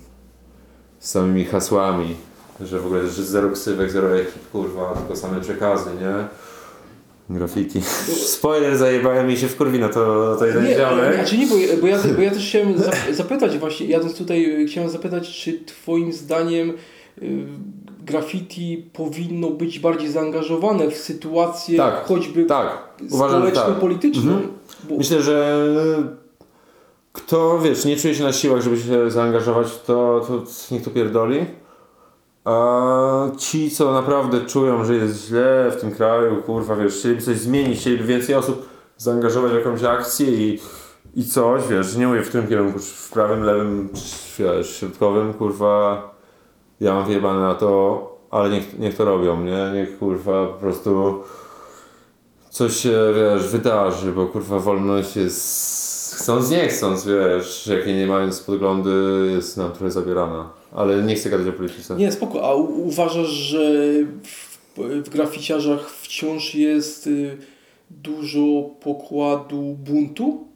z samymi hasłami, że w ogóle że zero ksywek, zero ekip, kurwa, tylko same przekazy, nie? Graffiti. Spoiler, zajebałem mi się w kurwi na to, na to jeden Nie, ziomek. znaczy nie, bo, ja- bo, ja, bo ja też chciałem zap- zapytać właśnie, jadąc tutaj, chciałem zapytać, czy twoim zdaniem y, graffiti powinno być bardziej zaangażowane w sytuację Tak, choćby Tak, że tak. społeczno-polityczną? Mhm. Bo, Myślę, że kto, wiesz, nie czuje się na siłach, żeby się zaangażować to, to niech to pierdoli. A ci, co naprawdę czują, że jest źle w tym kraju, kurwa, wiesz, chcieliby coś zmienić, chcieliby więcej osób zaangażować w jakąś akcję i, i coś, wiesz, nie mówię w tym kierunku, w prawym, lewym, wiesz, środkowym, kurwa, ja mam wyjebane na to, ale niech, niech to robią, nie? Niech, kurwa, po prostu coś się, wiesz, wydarzy, bo kurwa wolność jest, chcąc nie chcąc, wiesz, jakie nie mając podglądy jest nam trochę zabierana. Ale nie chcę gadać o polityce. Nie, spoko. A uważasz, że w, w graficiarzach wciąż jest y, dużo pokładu buntu?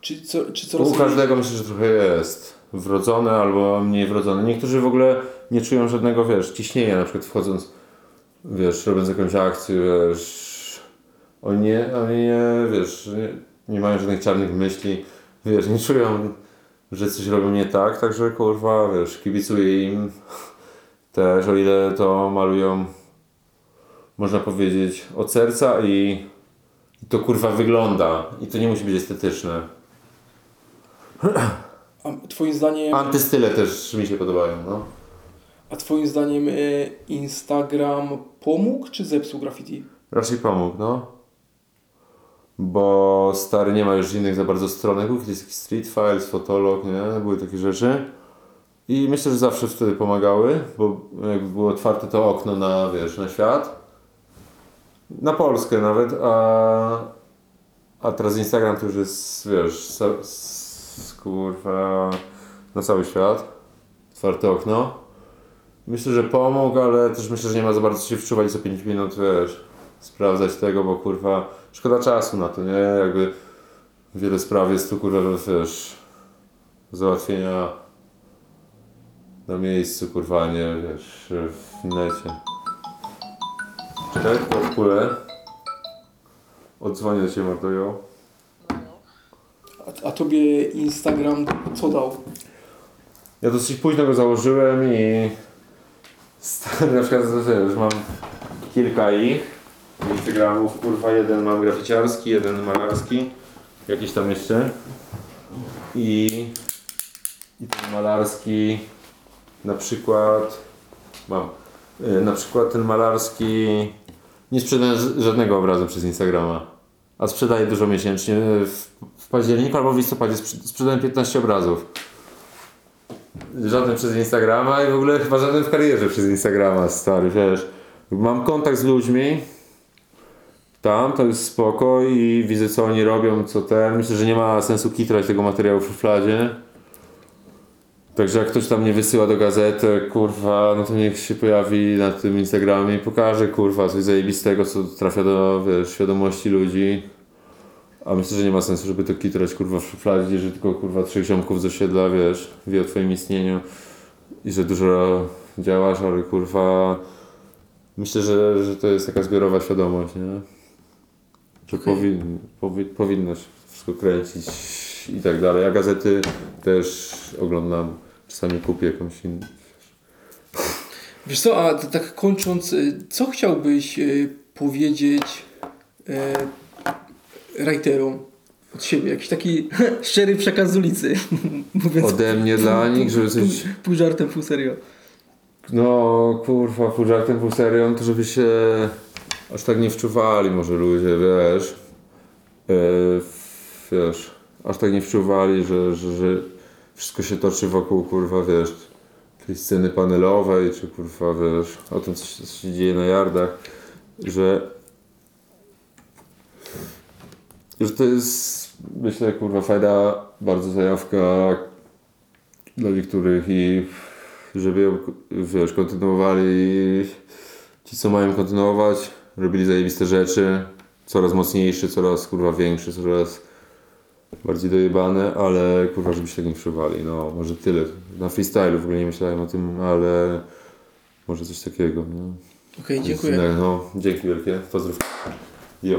Czy, co, czy coraz U każdego myślę, że trochę jest wrodzone albo mniej wrodzone. Niektórzy w ogóle nie czują żadnego, wiesz, ciśnienia, na przykład wchodząc, wiesz, robiąc jakąś akcję, wiesz, oni nie, oni nie, wiesz, nie, nie mają żadnych czarnych myśli, wiesz, nie czują, że coś robią nie tak, także kurwa, wiesz, kibicuję im też, o ile to malują, można powiedzieć, od serca i i to kurwa wygląda i to nie musi być estetyczne. A twoim zdaniem, Antystyle też mi się podobają, no. a twoim zdaniem y, Instagram pomógł czy zepsuł graffiti? Raczej pomógł, no. Bo stary nie ma już innych za bardzo stronek, był kiedyś taki Street Files, Fotolog, nie? Były takie rzeczy. I myślę, że zawsze wtedy pomagały, bo jakby było otwarte to okno na, wiesz, na świat. Na Polskę nawet, a, a teraz Instagram to już jest, wiesz, sa, kurwa, na cały świat. Otwarte okno. Myślę, że pomógł, ale też myślę, że nie ma za bardzo się wczuwać co 5 minut, wiesz, sprawdzać tego, bo kurwa, szkoda czasu na to, nie? Jakby wiele spraw jest tu, kurwa, wiesz, załatwienia na miejscu, kurwa, nie, wiesz, w necie. Czekaj, tylko kulę. Odzwonię do Ciebie. A, a tobie Instagram co dał? Ja dosyć późno go założyłem i stary, na przykład wiesz, mam kilka ich Instagramów, kurwa, jeden mam graficiarski, jeden malarski, jakiś tam jeszcze. I, i ten malarski na przykład mam, y, na przykład ten malarski nie sprzedaję żadnego obrazu przez Instagrama, a sprzedaję dużo miesięcznie. W, w październiku albo w listopadzie sprze- sprzedałem 15 obrazów. Żaden przez Instagrama i w ogóle chyba żaden w karierze przez Instagrama, stary, wiesz. Mam kontakt z ludźmi tam, to jest spoko i widzę co oni robią, co ten. Myślę, że nie ma sensu kitrać tego materiału w szufladzie. Także jak ktoś tam nie wysyła do gazety, kurwa, no to niech się pojawi na tym Instagramie i pokaże, kurwa, coś zajebistego, co trafia do, wiesz, świadomości ludzi. A myślę, że nie ma sensu, żeby to kitrać kurwa w szufladzie, że tylko kurwa trzech ziomków z osiedla, wiesz, wie o twoim istnieniu i że dużo działasz, ale kurwa myślę, że, że to jest taka zbiorowa świadomość, nie? Że powin, powi, powinno się wszystko kręcić i tak dalej. A gazety też oglądam, czasami kupię jakąś inną. Wiesz co, a tak kończąc, y, co chciałbyś y, powiedzieć y, writerom od siebie? Jakiś taki szczery przekaz z ulicy. Ode mnie dla nich, żeby coś... pół, żartem, pół serio. No kurwa, pół żartem, pół serią, to żeby się aż tak nie wczuwali może ludzie, wiesz. Yy, wiesz, aż tak nie wczuwali, że, że, że, wszystko się toczy wokół, kurwa, wiesz, tej sceny panelowej, czy kurwa, wiesz, o tym, co się, co się dzieje na yardach, że że to jest, myślę, kurwa, fajna bardzo zajawka dla niektórych i żeby ją, wiesz, kontynuowali ci, co mają kontynuować, robili zajebiste rzeczy, coraz mocniejsze, coraz, kurwa, większe, coraz bardziej dojebane, ale, kurwa, żeby się tak nie przywali, no, może tyle. Na freestylu w ogóle nie myślałem o tym, ale może coś takiego, no. Okej, dziękuję. No, dzięki wielkie, pozdrów. Jo.